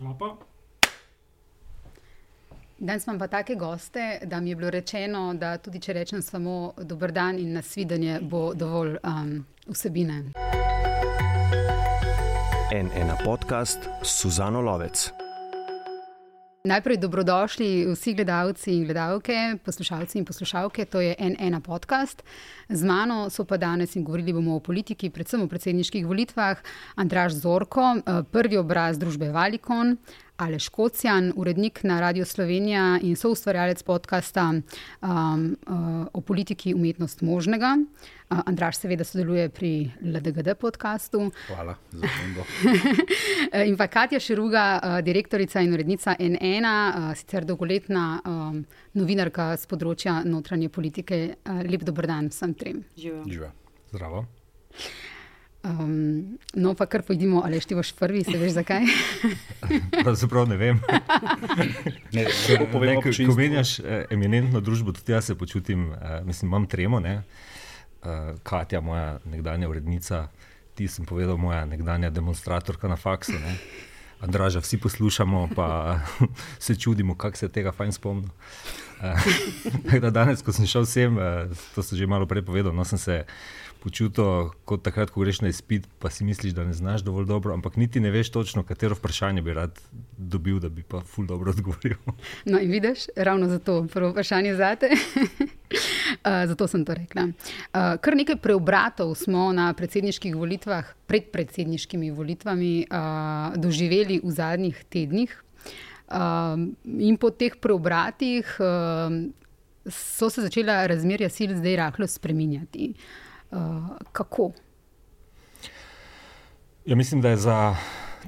Klopa. Danes imam pa take goste, da mi je bilo rečeno, da tudi če rečem samo dober dan in nasvidenje, bo dovolj um, vsebine. En ena podcast Suzano Lovec. Najprej dobrodošli vsi gledalci in gledalke, poslušalci in poslušalke. To je ena podcast. Z mano so pa danes in govorili bomo o politiki, predvsem o predsedniških volitvah. Andraš Zorko, eh, prvi obraz družbe Valikon, Aleš Kocjan, urednik na Radio Slovenija in soustvarjalec podcasta um, uh, o politiki umetnost možnega. Uh, Andraš seveda sodeluje pri LDGD podkastu. Hvala za pomembo. in pa Katja Širuga, uh, direktorica in urednica N1, uh, sicer dolgoletna um, novinarka z področja notranje politike. Uh, lep dober dan vsem trem. Živa. Zdravo. Um, no, pa kar pojdimo, ali ti boš prvi, se veš zakaj? Pravzaprav ne vem. Ne, če bo povedal, Ko menjaš eh, eminentno družbo, tudi jaz se počutim, eh, mislim, imam tremo. Ne? Eh, Katja, moja nekdanja urednica, ti sem povedal, moja nekdanja demonstratorka na faksu. Ne? Andraža, vsi poslušamo, pa se čudimo, kako se tega fajn spomnim. Uh, danes, ko sem šel sem, uh, to sem že malo prej povedal, no, sem se počutil kot takrat, ko greš na izpit, pa si misliš, da ne znaš dovolj dobro, ampak niti ne veš točno, katero vprašanje bi rad dobil, da bi pa ful dobro odgovoril. No, in vidiš, ravno zato prvo vprašanje za te. Uh, zato sem to rekla. Uh, kar nekaj preobratov smo na predsedniških volitvah, pred predsedniškimi volitvami, uh, doživeli v zadnjih tednih. Uh, in po teh preobratih uh, so se začela razmerja sil zdaj rahlo spreminjati. Uh, kako? Ja, mislim, da je za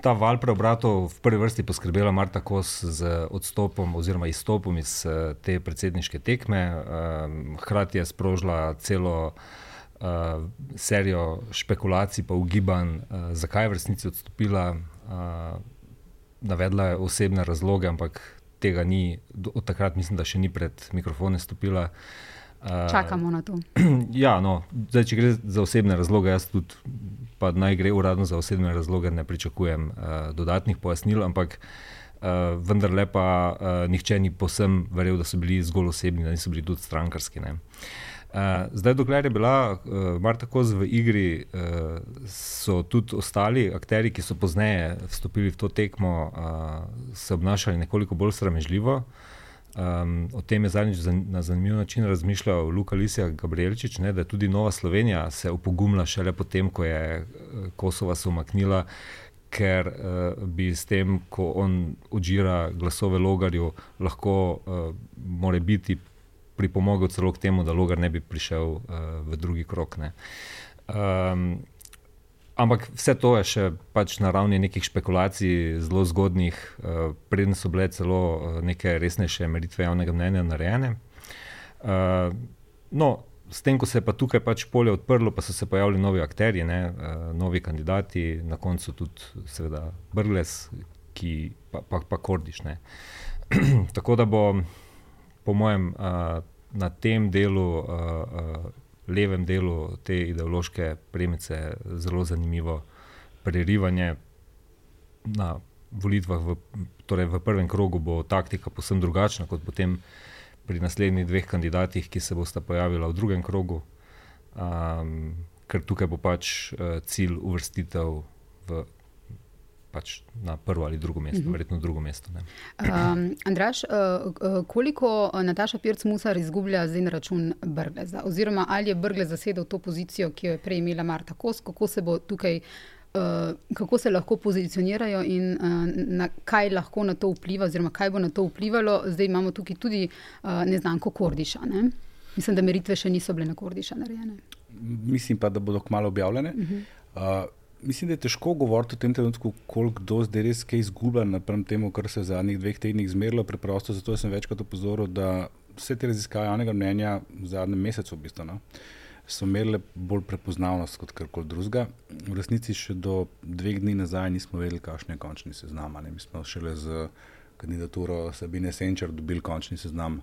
ta val preobratov v prvi vrsti poskrbela Marta Kos z odstopom oziroma izstopom iz eh, te predsedniške tekme. Um, Hkrati je sprožila celo serijo špekulacij, pa ugibanj, zakaj je v resnici odstopila. Navedla je osebne razloge, ampak tega ni, od takrat mislim, da še ni pred mikrofone stopila. Uh, Čakamo na to. Ja, no, zdaj, če gre za osebne razloge, jaz tudi, pa naj gre uradno za osebne razloge, ne pričakujem uh, dodatnih pojasnil, ampak uh, vendarle pa uh, nihče ni posem verjel, da so bili zgolj osebni, da niso bili tudi strankarski. Ne. Uh, zdaj, dokler je bila uh, Marta Koz v igri, uh, so tudi ostali akteri, ki so pozneje vstopili v to tekmo, uh, se obnašali nekoliko bolj sramežljivo. Um, o tem je zadnjič na zanimiv način razmišljal Luka Lisija Gabrielčič, ne, da je tudi Nova Slovenija se opogumila šele potem, ko je Kosova se umaknila, ker uh, bi s tem, ko on odžira glasove Logarju, lahko uh, more biti pripomogel celo k temu, da Logar ne bi prišel uh, v drugi krok. Um, Ampak vse to je še pač na ravni nekih špekulacij, zelo zgodnih, uh, preden so bile celo uh, neke resnejše meritve javnega mnenja narejene. Uh, no, s tem, ko se je pa tukaj pač polje odprlo, pa so se pojavili novi akteri, ne, uh, novi kandidati, na koncu tudi, seveda, Brgles, ki pa, pa, pa Kordiš. Tako da bo, po mojem, uh, na tem delu. Uh, uh, levem delu te ideološke premice zelo zanimivo prerivanje. Na volitvah, v, torej v prvem krogu, bo taktika posebno drugačna kot potem pri naslednjih dveh kandidatih, ki se bosta pojavila v drugem krogu, um, ker tukaj bo pač uh, cilj uvrstitev v pač na prvo ali drugo mesto, uh -huh. verjetno drugo mesto. Um, Andraš, uh, koliko Nataša Pirc-Musar izgublja zdaj na račun Brgleza? Oziroma, ali je Brglez zasedel to pozicijo, ki jo je prej imela Marta Kos, kako se bo tukaj. Uh, kako se lahko pozicionirajo in uh, na kaj lahko na to vpliva, oziroma kaj bo na to vplivalo. Zdaj imamo tukaj tudi uh, neznanko Kordiša. Ne? Mislim, da meritve še niso bile na Kordiša narejene. Mislim pa, da bodo kmalo objavljene. Uh -huh. uh, mislim, da je težko govoriti v tem trenutku, koliko kdo zdaj res kaj izgublja napram temu, kar se je v zadnjih dveh tednih zmerilo. Preprosto zato sem večkrat opozoril, da vse te raziskave javnega mnenja v zadnjem mesecu v bistvu, no, so imele bolj prepoznavnost kot karkoli drugega. V resnici še do dveh dni nazaj nismo vedeli, kakšen je končni seznam. Mi smo šele z kandidaturo Sabine Senčer dobili končni seznam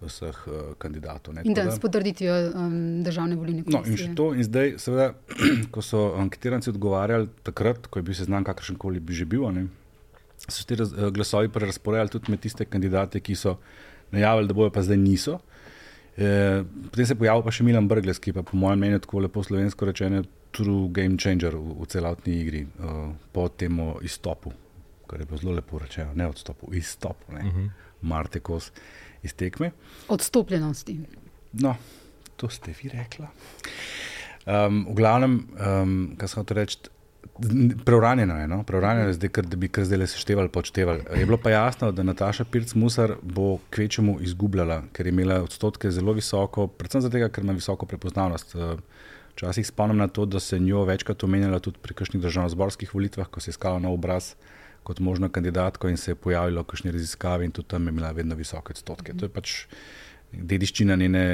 vseh uh, kandidatov. Ne. In da s potrditvijo um, državne volilne komisije. No, in še to, in zdaj, seveda, ko so anketiranci odgovarjali takrat, ko je bil seznam kakršen koli bi že bil, ne, so ti raz, eh, glasovi prerasporejali tudi med tiste kandidate, ki so najavili, da bojo pa zdaj niso. E, potem se je pojavil pa še Milan Brgles, ki pa po mojem mnenju tako lepo slovensko rečeno true game changer v, v celotni igri uh, po tem izstopu, kar je bilo zelo lepo rečeno, ne odstopu, izstopu, ne. Uh -huh. Marte Kos iz tekme. Odstopljenosti. No, to ste vi rekla. Um, v glavnem, um, kaj sem hotel reči, Preuranjeno je, no? preuranjeno je zdaj, ker, da bi kar zdaj le seštevali, počtevali. Je bilo pa jasno, da Nataša Pirc-Musar bo kvečemu izgubljala, ker je imela odstotke zelo visoko, predvsem zato, ker ima visoko prepoznavnost. Včasih spomnim na to, da se njo večkrat omenjala tudi pri kakšnih državno-zborskih volitvah, ko se je iskala na obraz kot možno kandidatko in se je pojavilo v kakšni raziskavi in tudi tam je imela vedno visoke odstotke. To je pač dediščina njene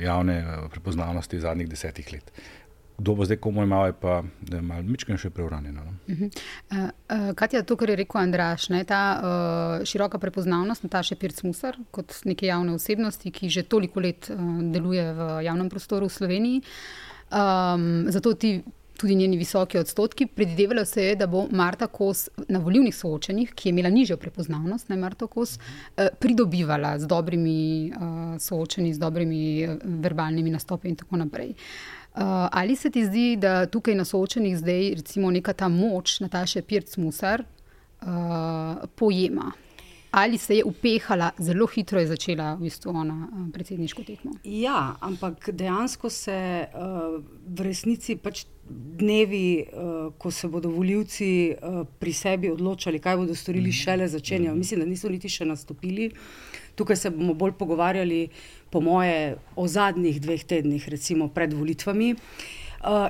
javne prepoznavnosti v zadnjih desetih letih kdo bo zdaj komu imel, je pa malo mičken še preuranjeno. No? Uh -huh. uh, uh, Katja, to, kar je rekel Andraš, ne, ta uh, široka prepoznavnost Nataše Pirc-Musar kot neke javne osebnosti, ki že toliko let uh, deluje v javnem prostoru v Sloveniji. Um, zato ti tudi njeni visoki odstotki. Predvidevalo se je, da bo Marta Kos na volivnih soočenjih, ki je imela nižjo prepoznavnost, ne Marta Kos, uh, pridobivala z dobrimi uh, soočenji, z dobrimi uh, verbalnimi nastopi in tako naprej. Uh, ali se ti zdi, da tukaj na soočenih zdaj, recimo, neka ta moč Nataše Pirc-Musar uh, pojema? Ali se je upehala, zelo hitro je začela v bistvu ona predsedniško tekmo? Ja, ampak dejansko se uh, v resnici pač dnevi, uh, ko se bodo voljivci uh, pri sebi odločali, kaj bodo storili, šele začenjajo. Mislim, da niso niti še nastopili. Tukaj se bomo bolj pogovarjali po moje, o zadnjih dveh tednih, recimo pred volitvami. Uh,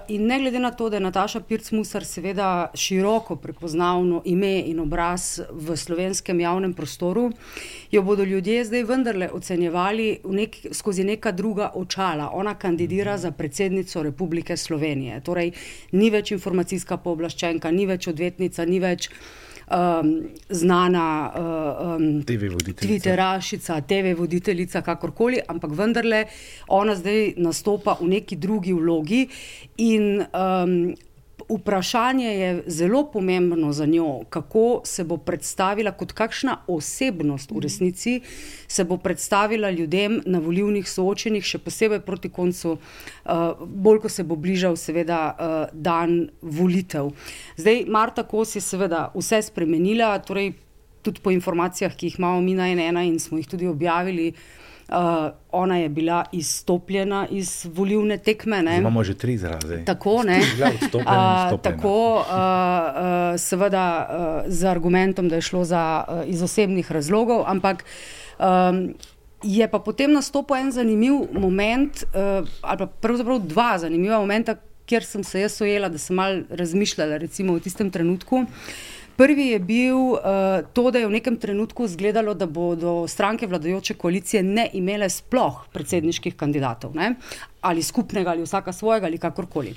in ne glede na to, da je Nataša Pirc-Musar seveda široko prepoznavno ime in obraz v slovenskem javnem prostoru, jo bodo ljudje zdaj vendarle ocenjevali nek, skozi neka druga očala. Ona kandidira za predsednico Republike Slovenije. Torej, ni več informacijska pooblaščenka, ni več odvetnica, ni več um, znana um, TV. Twitterašica, TV voditeljica, kakorkoli, ampak vendarle ona zdaj nastopa v neki drugi vlogi in um, vprašanje je zelo pomembno za njo, kako se bo predstavila kot kakšna osebnost v resnici, se bo predstavila ljudem na volivnih soočenjih, še posebej proti koncu, uh, bolj ko se bo bližal, seveda, uh, dan volitev. Zdaj, Marta Kos je seveda vse spremenila, torej tudi po informacijah, ki jih imamo mi na ena in smo jih tudi objavili. Uh, ona je bila izstopljena iz volivne tekme. Ne? Imamo že tri izraze. Tako, ne. Uh, tako, uh, uh, seveda, uh, z argumentom, da je šlo za uh, iz osebnih razlogov, ampak um, je pa potem nastopil en zanimiv moment, uh, ali pa pravzaprav dva zanimiva momenta, kjer sem se jaz ojela, da sem mal razmišljala, recimo v tistem trenutku. Uh, Prvi je bil uh, to, da je v nekem trenutku izgledalo, da bodo stranke vladajoče koalicije ne imele sploh predsedniških kandidatov, ne? ali skupnega, ali vsaka svojega, ali kakorkoli.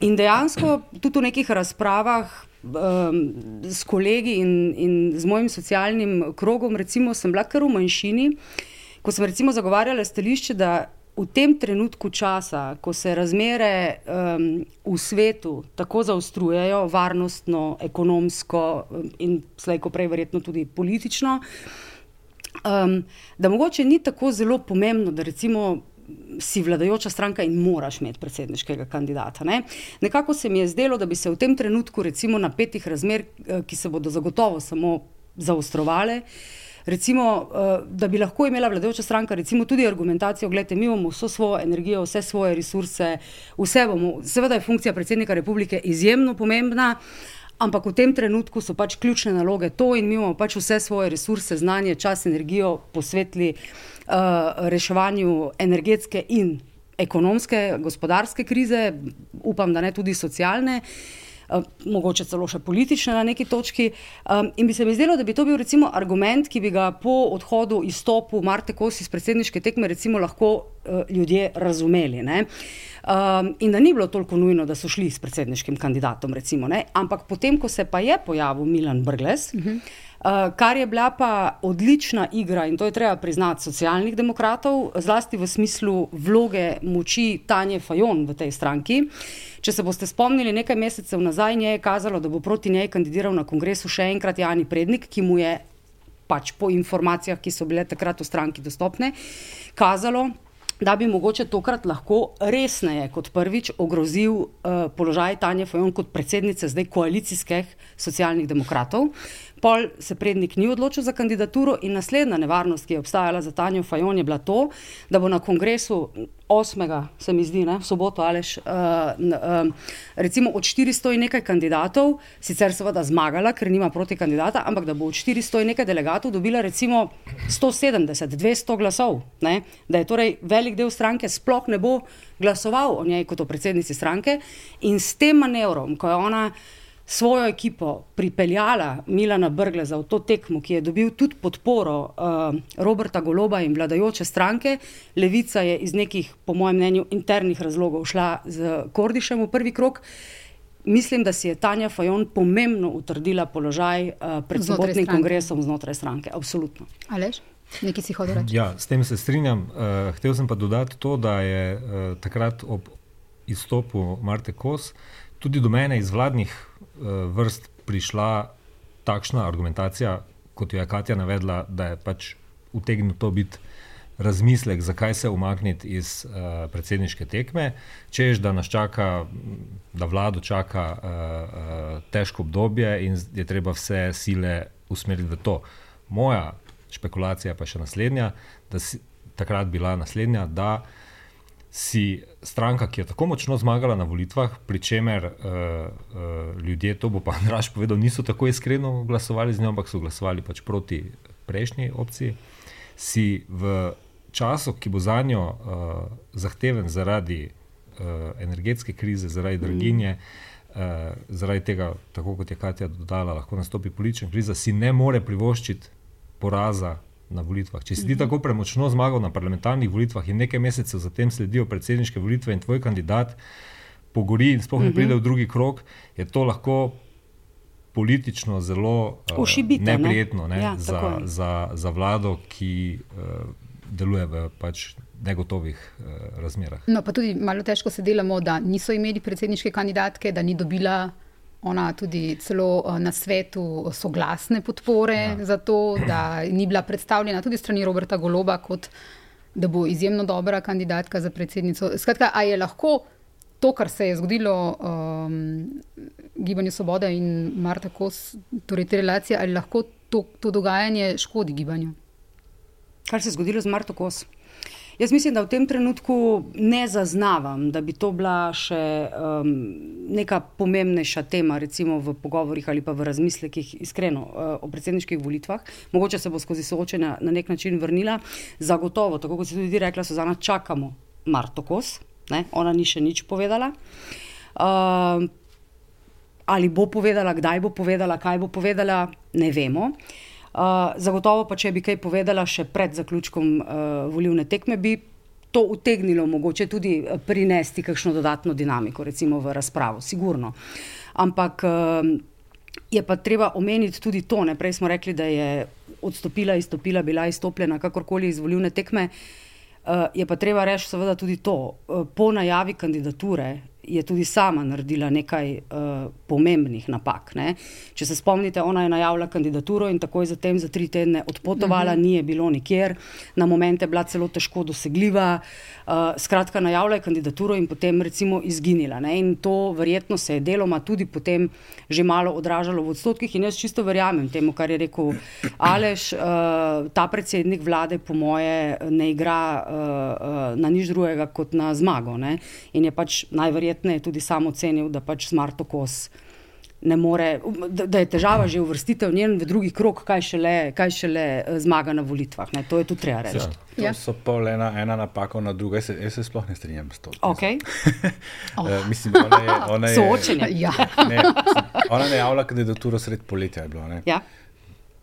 In dejansko tudi v nekih razpravah um, s kolegi in, in z mojim socialnim krogom, recimo, sem bila kar v manjšini, ko sem recimo zagovarjala stališče, da v tem trenutku časa, ko se razmere um, v svetu tako zaostrujejo, varnostno, ekonomsko in slejko prej, verjetno tudi politično, um, da mogoče ni tako zelo pomembno, da recimo. Si vladajoča stranka in moraš imeti predsedniškega kandidata. Ne? Nekako se mi je zdelo, da bi se v tem trenutku, recimo, napetih razmer, eh, ki se bodo zagotovo samo zaostrovale, uh, recimo, uh, da bi lahko imela vladajoča stranka recimo, tudi argumentacijo, da mi imamo vso svojo energijo, vse svoje resurse, vse bomo. Seveda je funkcija predsednika republike izjemno pomembna. Ampak v tem trenutku so pač ključne naloge to, in mi imamo pač vse svoje resurse, znanje, čas, energijo posvetili uh, reševanju energetske in ekonomske, gospodarske krize, upam, da ne tudi socialne. Uh, Eh, mogoče celo še politične na neki točki. Um, in bi se mi zdelo, da bi to bil recimo argument, ki bi ga po odhodu izstopu Marte Kosi iz predsedniške tekme recimo lahko uh, ljudje razumeli. Um, in da ni bilo toliko nujno, da so šli s predsedniškim kandidatom, recimo, ampak potem, ko se pa je pojavil Milan Brgles. Uh -huh. Uh, kar je bila pa odlična igra in to je treba priznati socialnih demokratov, zlasti v smislu vloge moči Tanje Fajon v tej stranki. Če se boste spomnili, nekaj mesecev nazaj je kazalo, da bo proti njej kandidiral na kongresu še enkrat Jani Prednik, ki mu je pač po informacijah, ki so bile takrat v stranki dostopne, kazalo, da bi mogoče tokrat lahko resneje kot prvič ogrozil uh, položaj Tanja Fajon kot predsednice zdaj koalicijskih socialnih demokratov. Pol se prednik ni odločil za kandidaturo in naslednja nevarnost, ki je obstajala za Tanjo Fajon, je bila to, da bo na kongresu 8. se mi zdi, ne, v soboto alež, uh, uh, recimo od 400 in nekaj kandidatov, sicer seveda zmagala, ker nima proti kandidata, ampak da bo od 400 in nekaj delegatov dobila recimo 170, 200 glasov. Ne, da je torej velik del stranke sploh ne bo glasoval o njej kot o predsednici stranke in s tem manevrom, ko je ona svojo ekipo pripeljala Milana Brgleza v to tekmo, ki je dobil tudi podporo uh, Roberta Goloba in vladajoče stranke. Levica je iz nekih, po mojem mnenju, internih razlogov šla z Kordišem v prvi krok. Mislim, da si je Tanja Fajon pomembno utrdila položaj uh, pred sobotnim kongresom znotraj stranke. Absolutno. Alež? Nekaj si hodil reči. Ja, s tem se strinjam. Uh, Htela sem pa dodati to, da je uh, takrat ob izstopu Marte Kos tudi do mene iz vladnih uh, vrst prišla takšna argumentacija, kot jo je Katja navedla, da je pač utegnil to biti razmislek, zakaj se umakniti iz uh, predsedniške tekme, čež da nas čaka, da vlado čaka uh, uh, težko obdobje in je treba vse sile usmeriti v to. Moja špekulacija pa je še naslednja, da si takrat bila naslednja, da si stranka, ki je tako močno zmagala na volitvah, pri čemer uh, uh, ljudje, to bo pa Andraš povedal, niso tako iskreno glasovali z njo, ampak so glasovali pač proti prejšnji opciji, si v času, ki bo za njo uh, zahteven zaradi uh, energetske krize, zaradi draginje, uh, zaradi tega, tako kot je Katja dodala, lahko nastopi politična kriza, si ne more privoščiti poraza na volitvah. Če si ti mhm. tako premočno zmagal na parlamentarnih volitvah in nekaj mesecev zatem sledijo predsedniške volitve in tvoj kandidat pogori in sploh ne mhm. pride v drugi krok, je to lahko politično zelo uh, neprijetno ne? Ne? Ja, za, za, za vlado, ki uh, deluje v pač. Negotovih uh, razmerah. No, pa tudi malo težko se delamo, da niso imeli predsedniške kandidatke, da ni dobila ona tudi celo eh, na svetu soglasne podpore ja. za to, da ni bila predstavljena tudi strani Roberta Goloba kot da bo izjemno dobra kandidatka za predsednico. Skratka, a je lahko to, kar se je zgodilo um, Gibanju Svoboda in Marta Kos, torej te relacije, ali lahko to, to dogajanje škodi gibanju? Kar se je zgodilo z Marto Kos? Jaz mislim, da v tem trenutku ne zaznavam, da bi to bila še um, neka pomembnejša tema, recimo v pogovorih ali pa v razmislekih, iskreno uh, o predsedniških volitvah. Mogoče se bo skozi soočenja na nek način vrnila. Zagotovo, tako kot si tudi rekla, Suzana, čakamo Marto Kos, ne? ona ni še nič povedala. Uh, ali bo povedala, kdaj bo povedala, kaj bo povedala, ne vemo. Uh, zagotovo pa, če bi kaj povedala še pred zaključkom uh, volivne tekme, bi to utegnilo mogoče tudi uh, prinesti kakšno dodatno dinamiko, recimo v razpravo, sigurno. Ampak uh, je pa treba omeniti tudi to, ne prej smo rekli, da je odstopila, izstopila, bila izstopljena kakorkoli iz volivne tekme. Uh, je pa treba reči, seveda, tudi to. Uh, po najavi kandidature je tudi sama naredila nekaj uh, pomembnih napak. Ne. Če se spomnite, ona je najavila kandidaturo in takoj zatem za tri tedne odpotovala, uh mhm. -huh. ni je bilo nikjer, na momente je bila celo težko dosegljiva. Uh, skratka, najavila je kandidaturo in potem recimo izginila. Ne. In to verjetno se je deloma tudi potem že malo odražalo v odstotkih. In jaz čisto verjamem temu, kar je rekel Aleš. Uh, ta predsednik vlade, po moje, ne igra uh, uh, na nič drugega kot na zmago. Ne. In je pač najverjetneje verjetno tudi sam ocenil, da pač smart okos. More, da, da je težava že uvrstitev njen v drugi krok, kaj šele, kaj šele eh, zmaga na volitvah. Ne? To je tudi treba reči. Ja, to ja. so pa le ena, ena napaka na drugo, jaz, jaz se sploh ne strinjam s to. Okay. oh. mislim, ona je, ona je, Soočenje. Ja. ne, ona je javila kandidaturo sred poletja. Je bilo, ja.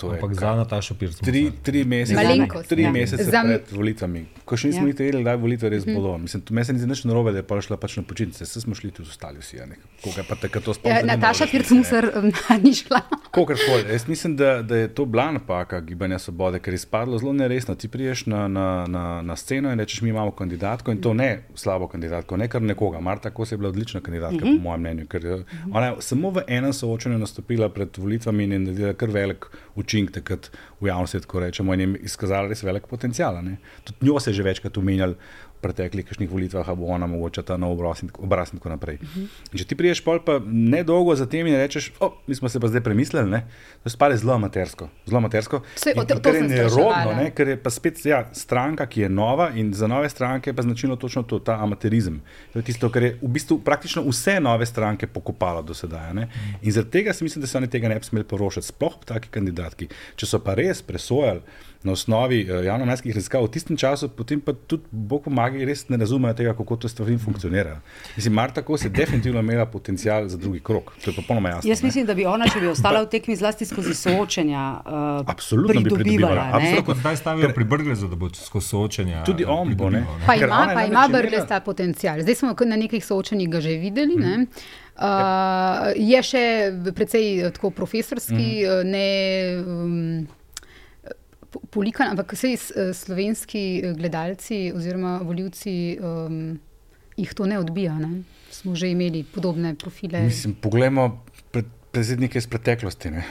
Ampak za Natašo Pirc. Tri, tri mesece, tri ja. mesece Zam... pred volitvami. Ko še nismo ja. vedeli, da je volitev res mhm. bilo. Mislim, tu me se ni nič narobe, da je pa šla pač na počitnice. Vse smo šli tudi ostali vsi. Ja, Koga pa tako to spomnim. Ja, Nataša Pirc musar ni šla. Kogarkoli. Jaz mislim, da, da je to bila napaka gibanja svobode, ker je izpadlo zelo neresno. Ti priješ na, na, na, na sceno in rečeš, mi imamo kandidatko in to ne slabo kandidatko, ne kar nekoga. Marta Kos je bila odlična kandidatka, mm -hmm. po mojem mnenju. Ker je, ona je samo v enem soočenju nastopila pred volitvami in je naredila kar velik učinek takrat v javnosti, tako rečemo, in je izkazala res velik potencial. Tudi njo se je že večkrat umenjali preteklih kakšnih volitvah, bo ona mogoče ta nov obraz in tako naprej. Uh mhm. -huh. Če ti priješ pol pa nedolgo za tem in rečeš, o, mi smo se pa zdaj premislili, ne? to je spale zelo amatersko. Zelo amatersko. Ker je nerodno, ne? ker je pa spet ja, stranka, ki je nova in za nove stranke je pa značilno točno to, ta amaterizem. To je tisto, kar je v bistvu praktično vse nove stranke pokopalo do sedaj. -huh. In zaradi tega si mislim, da se oni tega ne bi smeli porošati, sploh taki kandidatki. Če so pa res presojali, na osnovi uh, javno-mestskih raziskav v tistem času, potem pa tudi Bog pomaga, res ne razumejo tega, kako to stvari funkcionira. Mislim, Marta Kos je definitivno imela potencial za drugi krok. To je popolnoma jasno. Jaz mislim, da bi ona, če bi ostala v tekmi zlasti skozi soočenja, uh, absolutno bi pridobivala. Absolutno, zdaj stavijo pri Brglezu, da bo skozi soočenja. Tudi on bo, ne. Pa ima, pa ima Brglez ta potencial. Zdaj smo na nekih soočenjih ga že videli, ne. Uh, je še precej tako profesorski, mm. ne. Um, polikan, ampak vse eh, slovenski eh, gledalci oziroma voljivci um, jih to ne odbija. Ne? Smo že imeli podobne profile. Mislim, poglejmo pred, predsednike iz preteklosti. Ne?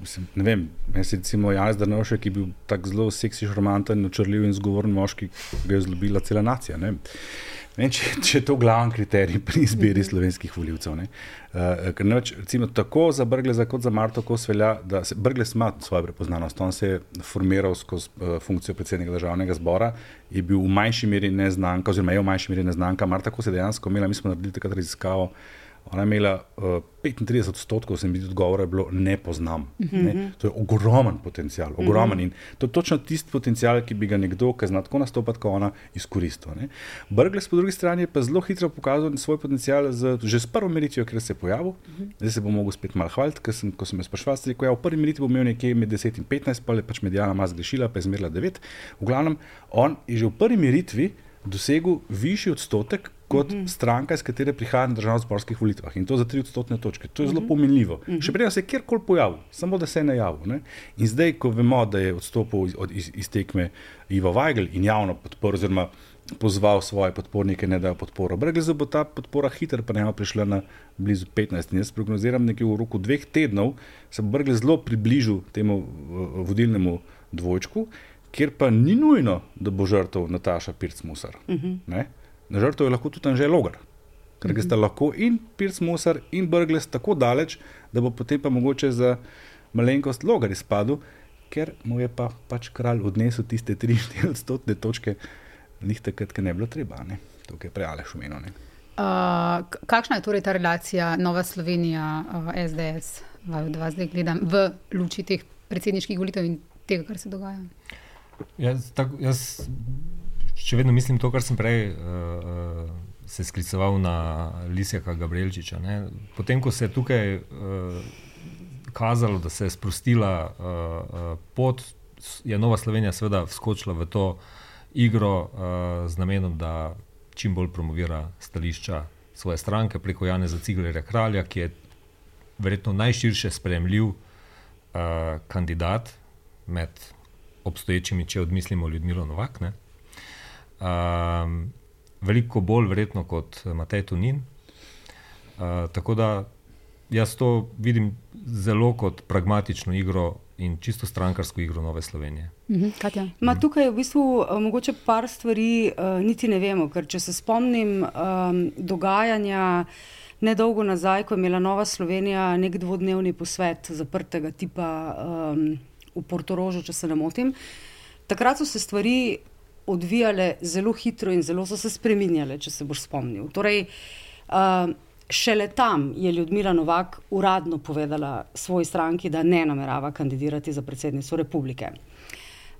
Mislim, ne vem, jaz recimo Jan Zdravšek, ki je bil tako zelo seksi, romantičen, očrljiv in zgovoren moški, ki ga je zlobila cela nacija. Ne? Vem, če, če je to glavni kriterij pri izbiri slovenskih voljivcev. Uh, ker neč, recimo, tako za Brgleza kot za Marto Kos velja, da se Brglez ima svojo prepoznavnost. On se je formiral skozi uh, funkcijo predsednika državnega zbora, je bil v manjši meri neznanka, oziroma je v manjši meri neznanka. Marta Kos je dejansko imela, mi smo naredili takrat raziskavo. Ona je imela uh, 35 odstotkov, sem videl, odgovora je bilo ne poznam. Mm -hmm. ne? To je ogromen potencial. Ogromen. Mm -hmm. To je točno tisti potencial, ki bi ga nekdo, ki zna tako nastopati, kot ona, izkoristil. Brgles, po drugi strani, je pa zelo hitro pokazal svoj potencial z, že s prvo meritvijo, ker se je pojavil. Mm -hmm. Zdaj se bom mogel spet malo hvaliti, ker sem, ko sem jaz sprašval, da je ja, v prvi meritvi imel nekje med 10 in 15, pa je pač medijana mas grešila, pa je zmerla 9. V glavnem, on je že v prvi meritvi dosegel višji odstotek kot mm -hmm. stranka, iz katere prihaja na državno-zborskih volitvah in to za tri odstotne točke. To je zelo mm -hmm. pomenljivo. Mm -hmm. Še prej se je kjerkoli pojavil, samo da se je najavil. Ne? In zdaj, ko vemo, da je odstopil iz, iz, iz tekme Ivo Weigl in javno podporil, oziroma pozval svoje podpornike, da dajo podporo, Brglezu bo ta podpora hitro pa ne prišla na blizu 15. In jaz prognoziram, da v roku dveh tednov se bo Brglez zelo približil temu vodilnemu dvojčku. Ker pa ni nujno, da bo žrtev Nataša Pirc-Musar. Uh mhm. -huh. Na žrtvu je lahko tudi Anžel Logar, ker mm -hmm. sta lahko in Pirc Musar in Brgles tako daleč, da bo potem pa mogoče za malenkost Logar izpadel, ker mu je pa pač kralj odnesel tiste 3-4 odstotne točke, njih takrat, ker ne bilo treba, ne? tukaj prejale šumeno. Uh, kakšna je torej ta relacija Nova Slovenija, uh, SDS, v, zdaj gledam, v luči teh predsedniških volitev in tega, kar se dogaja? Jaz, tak, jaz še vedno mislim to, kar sem prej uh, se skliceval na Lisjaka Gabrielčiča. Ne. Potem, ko se je tukaj uh, kazalo, da se je sprostila uh, pot, je Nova Slovenija seveda vskočila v to igro uh, z namenom, da čim bolj promovira stališča svoje stranke preko Jana Zaciglerja Kralja, ki je verjetno najširše spremljiv uh, kandidat med obstoječimi, če odmislimo Ljudmilo Novak. Ne. Um, veliko bolj verjetno kot Matej Tunin. Uh, tako da jaz to vidim zelo kot pragmatično igro in čisto strankarsko igro Nove Slovenije. Mhm, Ma, tukaj je v bistvu uh, mogoče par stvari, uh, niti ne vemo. Ker če se spomnim um, dogajanja nedolgo nazaj, ko je imela Nova Slovenija nek dvodnevni posvet zaprtega tipa um, v Portorožu, če se ne motim. Takrat so se stvari odvijale zelo hitro in zelo so se spremenjale, če se boš spomnil. Torej, uh, šele tam je Ljudmila Novak uradno povedala svoji stranki, da ne namerava kandidirati za predsednico republike.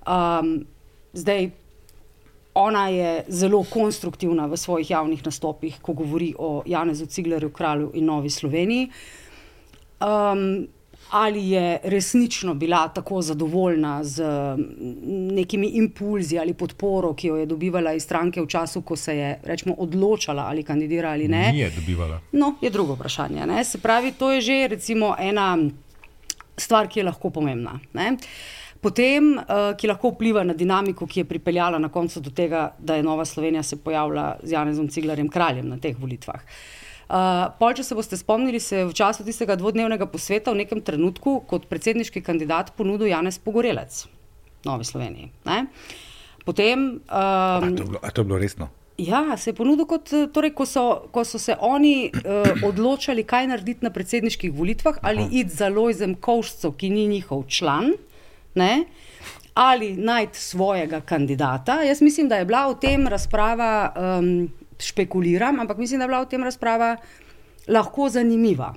Um, zdaj, ona je zelo konstruktivna v svojih javnih nastopih, ko govori o Janezu Ciglerju, kralju in Novi Sloveniji. Um, ali je resnično bila tako zadovoljna z nekimi impulzi ali podporo, ki jo je dobivala iz stranke v času, ko se je rečemo, odločala ali kandidira ali ne. Ni je dobivala. No, je drugo vprašanje. Ne? Se pravi, to je že recimo ena stvar, ki je lahko pomembna. Ne? Potem, uh, ki lahko vpliva na dinamiko, ki je pripeljala na koncu do tega, da je Nova Slovenija se pojavila z Janezom Ciglarjem kraljem na teh volitvah. Uh, pol, če se boste spomnili, se je v času tistega dvodnevnega posveta v nekem trenutku kot predsedniški kandidat ponudil Janez Pogorelec Novi Sloveniji. Ne? Potem. Um, a, to bilo, a to je bilo resno? Ja, se je ponudil kot, torej, ko, so, ko so se oni uh, odločali, kaj narediti na predsedniških volitvah, ali iti za Lojzem Kovšcem, ki ni njihov član, ne? ali najti svojega kandidata. Jaz mislim, da je bila v tem razprava, um, špekuliram, ampak mislim, da je bila v tem razprava lahko zanimiva.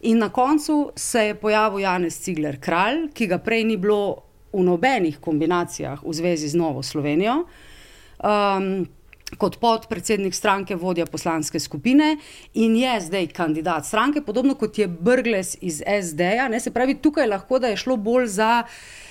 In na koncu se je pojavil Janez Cigler, kralj, ki ga prej ni bilo v nobenih kombinacijah v zvezi z Novo Slovenijo. Um, Kot podpredsednik stranke, vodja poslanske skupine in je zdaj kandidat stranke, podobno kot je Brgles iz SD-ja. Se pravi, tukaj lahko da je šlo bolj za uh,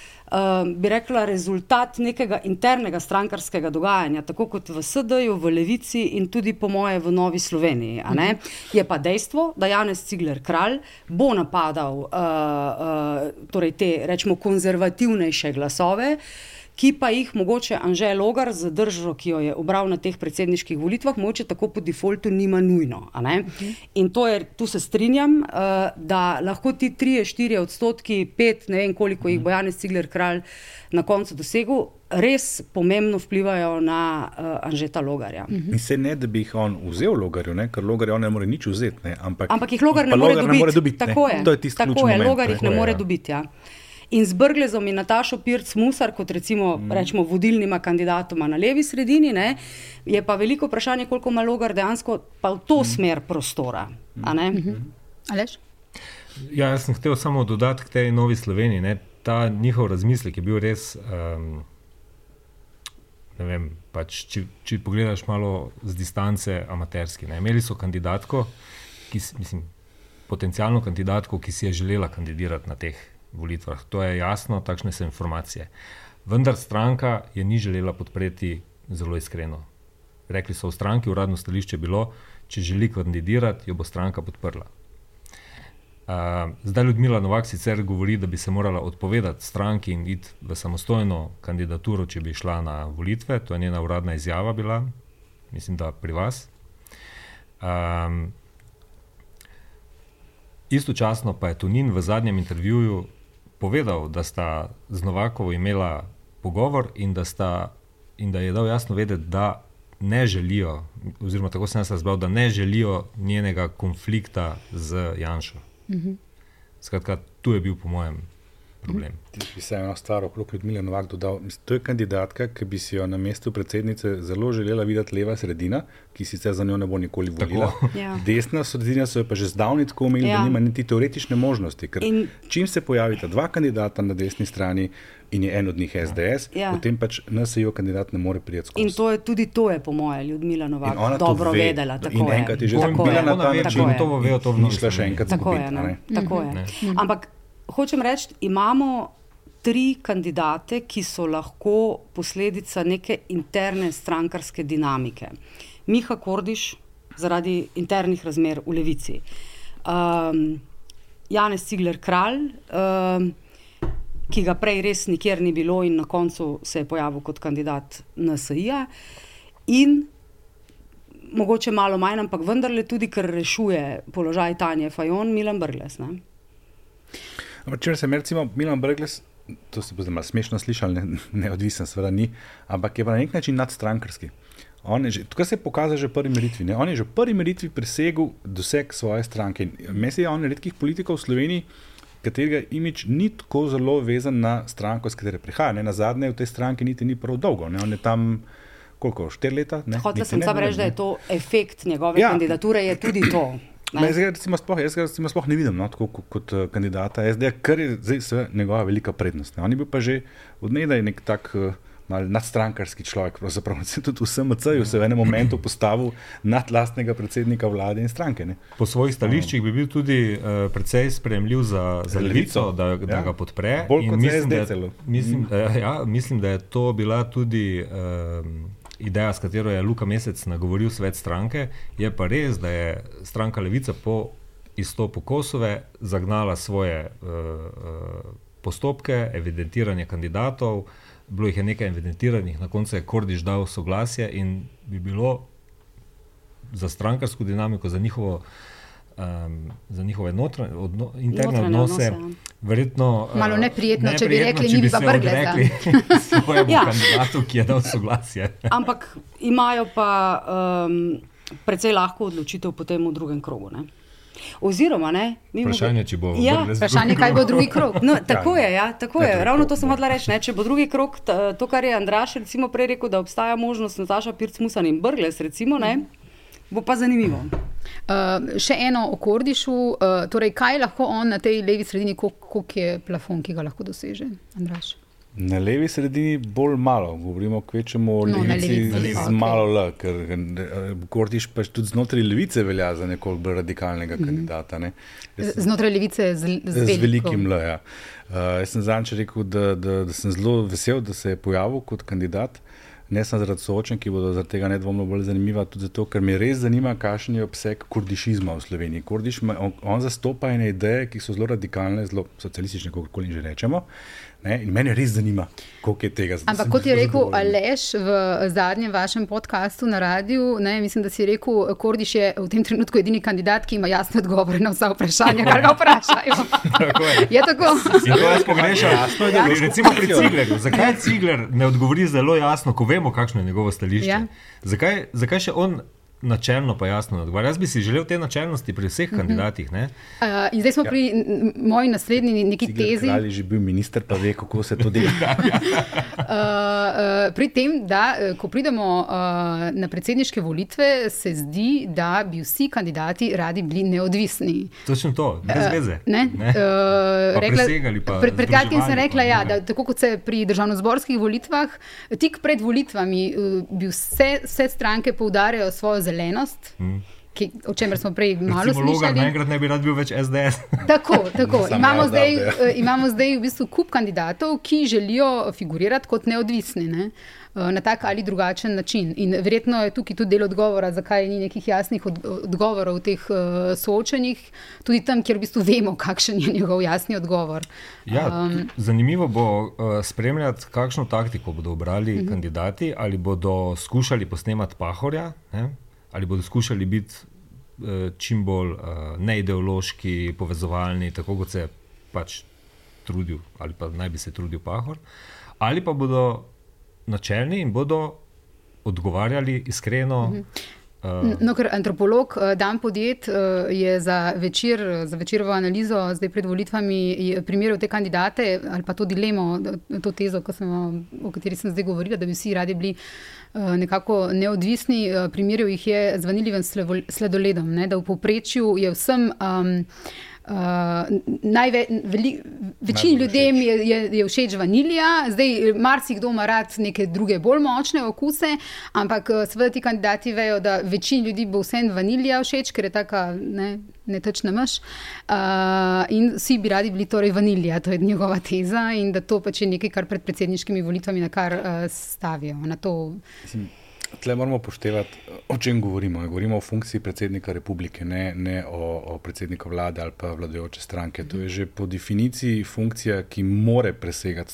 bi rekla, rezultat nekega internega strankarskega dogajanja, tako kot v SD-ju, v Levici in tudi po moje v Novi Sloveniji. Mhm. Je pa dejstvo, da Janez Cigler kralj bo napadal uh, uh, torej te, rečemo, konzervativnejše glasove. Uh, ki pa jih mogoče Anžel Logar z državo, ki jo je obral na teh predsedniških volitvah, mogoče tako po defaultu nima nujno. In to je, tu se strinjam, uh, da lahko ti 3-4 odstotki, 5, ne vem koliko jih bo Janez Cigler kralj na koncu dosegel. Res pomembno vplivajo na uh, Anžeta Logarja. In se ne, da bi jih on vzel Logarju, ne? ker Logar ne more nič vzeti. Ampak, ampak jih Logar ne more dobiti. Ne more dobiti tako ne? je. To je tisto, kar je. Logar jih ne more dobiti. Ja in z Brglezom in Natašo Pirc-Musar, kot recimo mm. rečemo, vodilnima kandidatoma na levi sredini, ne, je pa veliko vprašanje, koliko ima Logar dejansko pa v to mm. smer prostora. Mm. Mhm. Alež? Ja, jaz sem hotel samo dodati k tej novi Sloveniji. Ne, ta njihov razmislek je bil res. Um, Vem, pač, če, če pogledaš malo z distance, amaterski. Ne. Imeli so kandidatko, ki, mislim, potencijalno kandidatko, ki si je želela kandidirati na teh volitvah. To je jasno, takšne so informacije. Vendar stranka je ni želela podpreti zelo iskreno. Rekli so v stranki, uradno stališče je bilo, če želi kandidirati, jo bo stranka podprla. Uh, zdaj Ljudmila Novak sicer govori, da bi se morala odpovedati stranki in iti v samostojno kandidaturo, če bi šla na volitve. To je njena uradna izjava bila, mislim, da pri vas. Um, istočasno pa je Tunin v zadnjem intervjuju povedal, da sta z Novakovo imela pogovor in da, sta, in da je dal jasno vedeti, da ne želijo, oziroma tako sem jaz razbral, da ne želijo njenega konflikta z Janšo. Mhm. Skratka, tu je bil, po mojem, problem. Ti bi se eno stvar okrog Ljudmila Novak dodal. To je kandidatka, ki bi si jo na mestu predsednice zelo želela videti leva sredina, ki sicer za njo ne bo nikoli volila. Ja. Desna sredina so jo pa že zdavni tako omejili, ja. da nima niti teoretične možnosti. Ker In... čim se pojavita dva kandidata na desni strani, In je en od njih SDS, ja. potem pač NSO kandidat ne more priti skozi. In to je tudi to, je, po mojem, Ljudmila Novak dobro ve. vedela. In enkrat je že bila na ta način, to bo vejo, to ni šla še enkrat. Tako je. Tako je. Ampak hočem reči, imamo tri kandidate, ki so lahko posledica neke interne strankarske dinamike. Miha Kordiš, zaradi internih razmer v Levici, um, Janez Cigler Kralj, um, ki ga prej res nikjer ni bilo in na koncu se je pojavil kot kandidat NSA. In mogoče malo manj, ampak vendarle tudi, ker rešuje položaj Tanja Fajon, Milan Brgles. Ne? Če se recimo Milan Brgles, to se bo zdaj malo smešno slišal, ne, neodvisen, seveda ni, ampak je pa na nek način nadstrankarski. Tukaj se je pokazal že v prvi meritvi. Ne? On je že v prvi meritvi presegel doseg svoje stranke. Mesej je on redkih politikov v Sloveniji, katerega imič ni tako zelo vezan na stranko, iz katere prihaja. Ne? Na zadnje v tej stranki niti ni prav dolgo. Ne? On je tam koliko, štiri leta. Hotel sem samo reči, da je to efekt njegove ja. kandidature, je tudi to. Jaz ga recimo sploh, jaz ga recimo sploh ne vidim no, tako, kot, kot uh, kandidata SD, kar je zdaj njegova velika prednost. Ne. On je bil pa že od nekdaj nek tak uh, nadstrankarski človek. Pravzaprav se tudi v SMC-ju se v enem momentu postavil nad lastnega predsednika vlade in stranke. Ne? Po svojih stališčih bi bil tudi uh, precej sprejemljiv za, za levico, da, da ja. ga podpre. Bolj kot mislim, SD da, celo. mislim, mm. uh, ja, mislim, da je to bila tudi. Uh, Ideja, s katero je Luka Mesec nagovoril svet stranke, je pa res, da je stranka Levica po izstopu Kosove zagnala svoje uh, uh, postopke, evidentiranje kandidatov, bilo jih je nekaj evidentiranih, na koncu je Kordiš dal soglasje in bi bilo za strankarsko dinamiko, za njihovo. Um, za njihove notranje, odno, interne Notranje odnose, odnose, ja. verjetno. Malo uh, neprijetno, če bi neprijetno, rekli, mi bi pa se vrgli odrekli svojemu Ja. kandidatu, ki je dal soglasje. Ampak imajo pa um, precej lahko odločitev potem v drugem krogu. Ne? Oziroma, ne, Vprašanje, če bo Ja, vrgles Vprašanje, kaj bo drugi krog. No, tako je, ja, tako je. drugi Ravno krog, to sem hodila reči. Ne? Če bo drugi krok, ta- to, kar je Andraš recimo prej rekel, da obstaja možnost Nataša Pirc-Musan in Brgles, recimo, ne, bo pa zanimivo. Uh, še eno o Kordišu. Uh, torej, kaj lahko on na tej levi sredini, koliko je plafon, ki ga lahko doseže, Andraš? Na levi sredini bolj malo, govorimo kvečemu o No, levici levici, z okej. okay. malo L, ker eh, Kordiš pač tudi znotraj levice velja za nekoliko bolj radikalnega mm. kandidata. Ne. Jaz Z- Znotraj levice z, z, Z, z velikim. L. Ja. Uh, jaz sem zanj rekel, da, da, da sem zelo vesel, da se je pojavil kot kandidat. Ne samo zaradi soočen, ki bodo zaradi tega nedvomno bolj zanimiva, tudi zato, ker me res zanima, kakšen je obseg kurdišizma v Sloveniji. Kurdiš, on, on zastopa ene ideje, ki so zelo radikalne, zelo socialistične, kako koli že rečemo. Ne? In mene res zanima, koliko je tega. zato Ampak kot je rekel. Aleš v zadnjem vašem podkastu na radiju, ne, mislim, da si rekel, Kordiš je v tem trenutku edini kandidat, ki ima jasne odgovore na vsa vprašanja, kar ga vprašajo. Tako je. Je tako? In to jaz pogrešam. Jasno je, da boš Recimo pri. Ciglerju. Zakaj Cigler ne odgovori zelo jasno, ko vemo, kakšno je njegovo stališče? Ja. Zakaj, zakaj še on načelno pa jasno odgovarja? Jaz bi si želel te načelnosti pri vseh kandidatih. Ne? Uh, in zdaj smo pri n- n- moji naslednji neki Cigar tezi. Kralj je že bil minister, pa ve, kako se to dela. Uh, uh, pri tem, da uh, ko pridemo uh, na predsedniške volitve, se zdi, da bi vsi kandidati radi bili neodvisni. Točno to, brez veze. Ne? Ne? Uh, Pa presegali pa pred pred kratkim sem rekla, pa, ja, da tako kot se pri državno-zborskih volitvah, tik pred volitvami uh, bi vse, vse stranke poudarjajo svojo zelenost. Mm. Ki, o čemer smo prej malo Recimo slišali. naenkrat ne bi rad bil več SDS. Tako, tako. Imamo, jaz zdaj, eh, imamo zdaj v bistvu kup kandidatov, ki želijo figurirati kot neodvisni. Ne? eh, Na tak ali drugačen način. In verjetno je tukaj tudi del odgovora, zakaj ni nekih jasnih od, odgovorov v teh uh, soočenjih, tudi tam, kjer v bistvu vemo, kakšen je njegov jasni odgovor. Ja, um, zanimivo bo uh, spremljati, kakšno taktiko bodo obrali uh -huh. kandidati, ali bodo skušali posnemati pahorja, ne? Ali bodo skušali biti uh, čim bolj uh, neideološki, povezovalni, tako kot se je pač trudil, ali pa naj bi se trudil pahor, ali pa bodo načelni in bodo odgovarjali iskreno. -huh. No, ker antropolog eh, Dan Podjet eh, je za večer, za večerovo analizo, zdaj pred volitvami, primerjal te kandidate ali pa to dilemo, to tezo, sem, o kateri sem zdaj govorila, da bi vsi radi bili eh, nekako neodvisni. eh, Primerjal jih je z vanilivim slevo- sledoledom, ne, da v povprečju je vsem. Um, najve, veli, večini Najbolj ljudem je, je, je všeč vanilija, zdaj marsikdo ima rad neke druge bolj močne okuse, ampak eh, seveda ti kandidati vejo, da večini ljudi bo vseeno vanilija všeč, ker je taka ne, netečna maš. Uh, in vsi bi radi bili torej vanilija, to je njegova teza in da to pač je nekaj, kar pred predsedniškimi volitvami na kar uh, stavijo. Na to, Tle moramo upoštevati, o čem govorimo. Ne govorimo o funkciji predsednika republike, ne, ne o, o predsedniku vlade ali pa vladajoče stranke. To je že po definiciji funkcija, ki more presegati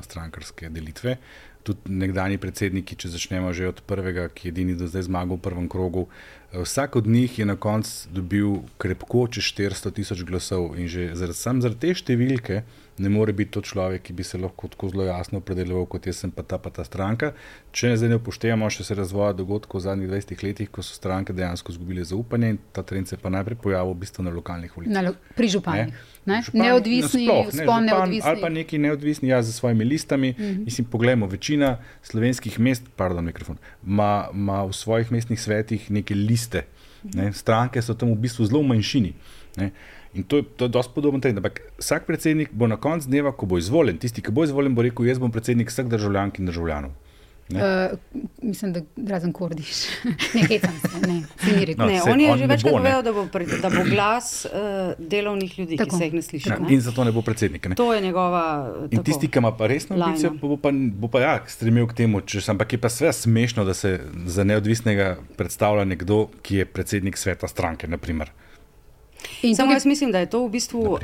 strankarske delitve. Tudi nekdani predsedniki, če začnemo že od prvega, ki je edini do zdaj zmagal v prvem krogu, eh, vsak od njih je na koncu dobil krepko čez 400 tisoč glasov in že zaradi, sam zaradi te številke ne more biti to človek, ki bi se lahko tako zelo jasno opredeljeval, kot jaz sem pa ta pa ta stranka. Če zdaj ne upoštevamo še se razvoja dogodkov v zadnjih 20 letih, ko so stranke dejansko izgubile zaupanje in ta trend se pa najprej pojavil v bistvu na lokalnih volitvah. na, lo- pri županih. Ne? Župan Neodvisni, nasploh, ne, župan neodvisni. Ali pa neki neodvisni, ja, z svojimi listami. Uh -huh. Mislim, poglejmo, večina slovenskih mest, pardon, mikrofon, ima v svojih mestnih svetih neke liste. Ne, stranke so tam v bistvu zelo v manjšini. Ne. In to je, to dosti podoben trend. Ampak vsak predsednik bo na koncu dneva, ko bo izvoljen, tisti, ki bo izvoljen, bo rekel: Jaz bom predsednik vseh državljank in državljanov. Uh, mislim, da razen kordiš. Nekaj tam se ne, ne reče. No, ne, on je on že večkrat povedal, da, da bo glas uh, delovnih ljudi, tako. ki se jih ne sliši. Ja, in zato ne bo predsednik. Ne? To je njegova. In tako, tisti, ki ima pa resno ambicijo, bo pa, bo pa ja, stremil k temu. Če, ampak je pa vse smešno, da se za neodvisnega predstavlja nekdo, ki je predsednik sveta stranke. Naprimer. In Samo jaz mislim, da je to v bistvu. Uh,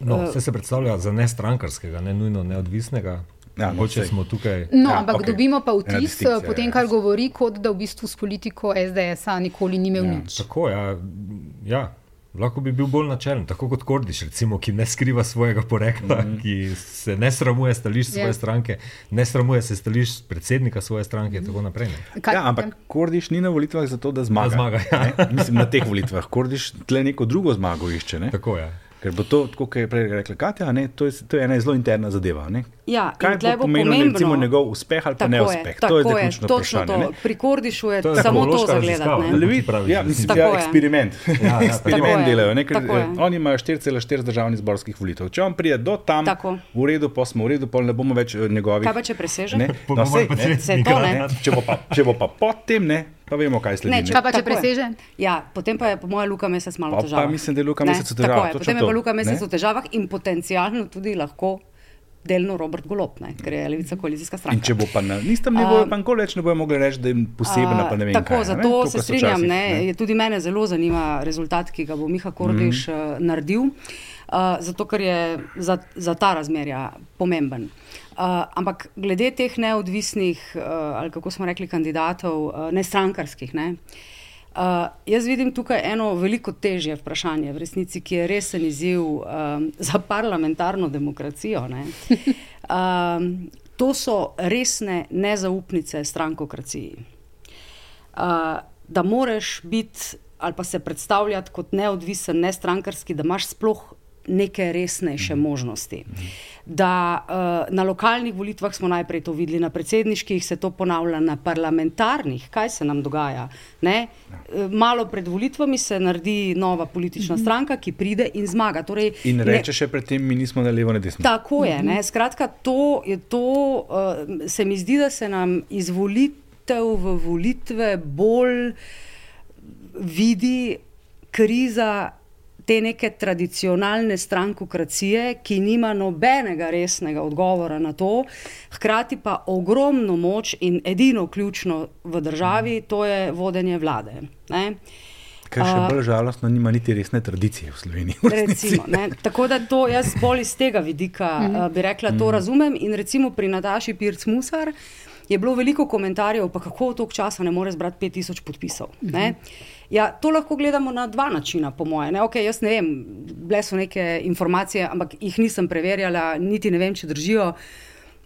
no, uh, se predstavlja za ne strankarskega, ne nujno neodvisnega. Ja, no, smo tukaj. No, ja, ampak okay. dobimo pa vtis, po tem, kar govori, kot da v bistvu s politiko SDS-a nikoli ni imel ja, nič. Tako, ja, ja. Lahko bi bil bolj načelen, tako kot Kordiš, recimo, ki ne skriva svojega porekla, mm -hmm. ki se ne sramuje stališč svoje yeah. Ja. stranke, ne sramuje se stališč predsednika svoje stranke. Mm -hmm. ja, ampak Kordiš ni na volitvah zato, da zmaga. Da zmaga ja. Mislim, na teh volitvah. Kordiš tle neko drugo zmago išče. Ne? Tako je. Ja. Ker bo to, kot je prej rekla Katja, ne, to, je, to je ena zelo interna zadeva. Ja, Kaj bo pomenilo recimo, njegov uspeh ali pa neuspeh? Je, to je ključno vprašanje. Pri Kordišu je, to je samo to zagledati. Ja, mislim, ja, eksperiment. Ja, ja, eksperiment delajo. Ne, ker, eh, oni imajo 4,4 državnih zborskih volitev. Če on pride do tam, tako. v redu, pa smo v redu, pa ne bomo več eh, njegovih. Kaj pa če preseže? Ne, no, sej, ne, se to ne. Če bo pa, če bo pa pod tem, ne, Pa vemo, kaj sledi. Ne, če pa če preseže. Ja, potem pa je po mojem Luka mesec malo težav. Mislim, da je Luka mesec v težavah. Potem je pa Luka mesec v težavah in potencialno tudi lahko. Delno Robert Golop, ne, ker je levica koalicijska stranka. In če bo pa na istem nivoju, pa nikoli več ne bojo mogli reči, da jim posebna pa ne vem. Tako, kaj, zato ne? se strinjam, ne, ne. tudi mene zelo zanima rezultat, ki ga bo Miha Kordiš mm. uh, naredil, uh, zato ker je za, za ta razmerja pomemben. Uh, ampak glede teh neodvisnih, uh, ali kako smo rekli, kandidatov, uh, ne strankarskih, ne, uh, jaz vidim tukaj eno veliko težje vprašanje, v resnici, ki je resen izziv um, za parlamentarno demokracijo. Um, to so resne nezaupnice strankokraciji. Uh, da moraš biti ali pa se predstavljati kot neodvisen, ne strankarski, da imaš sploh neke resnejše mhm. možnosti. Da uh, na lokalnih volitvah smo najprej to videli, na predsedniških se to ponavlja, na parlamentarnih, kaj se nam dogaja. Ne? Eh, malo pred volitvami se naredi nova politična mhm. stranka, ki pride in zmaga. Torej, in reče še predtem, mi nismo na levo, ne desno. Tako je. Ne? Mhm. Skratka, to je to, uh, se mi zdi, da se nam izvolitev v volitve bolj vidi kriza te neke tradicionalne strankokracije, ki nima nobenega resnega odgovora na to, hkrati pa ogromno moč in edino ključno v državi, to je vodenje vlade. Ne? Kar še bolj žalostno, nima niti resne tradicije v Sloveniji. V recimo, Tako da to jaz bolj iz tega vidika uh, bi rekla, to mm. razumem. In recimo pri Nataši Pirc Musar je bilo veliko komentarjev, pa kako v toliko časa ne more zbrati 5000 podpisov. Mm -hmm. Ja, to lahko gledamo na dva načina, po mojem. Ne? Okay, jaz ne vem, bile so neke informacije, ampak jih nisem preverjala, niti ne vem, če držijo.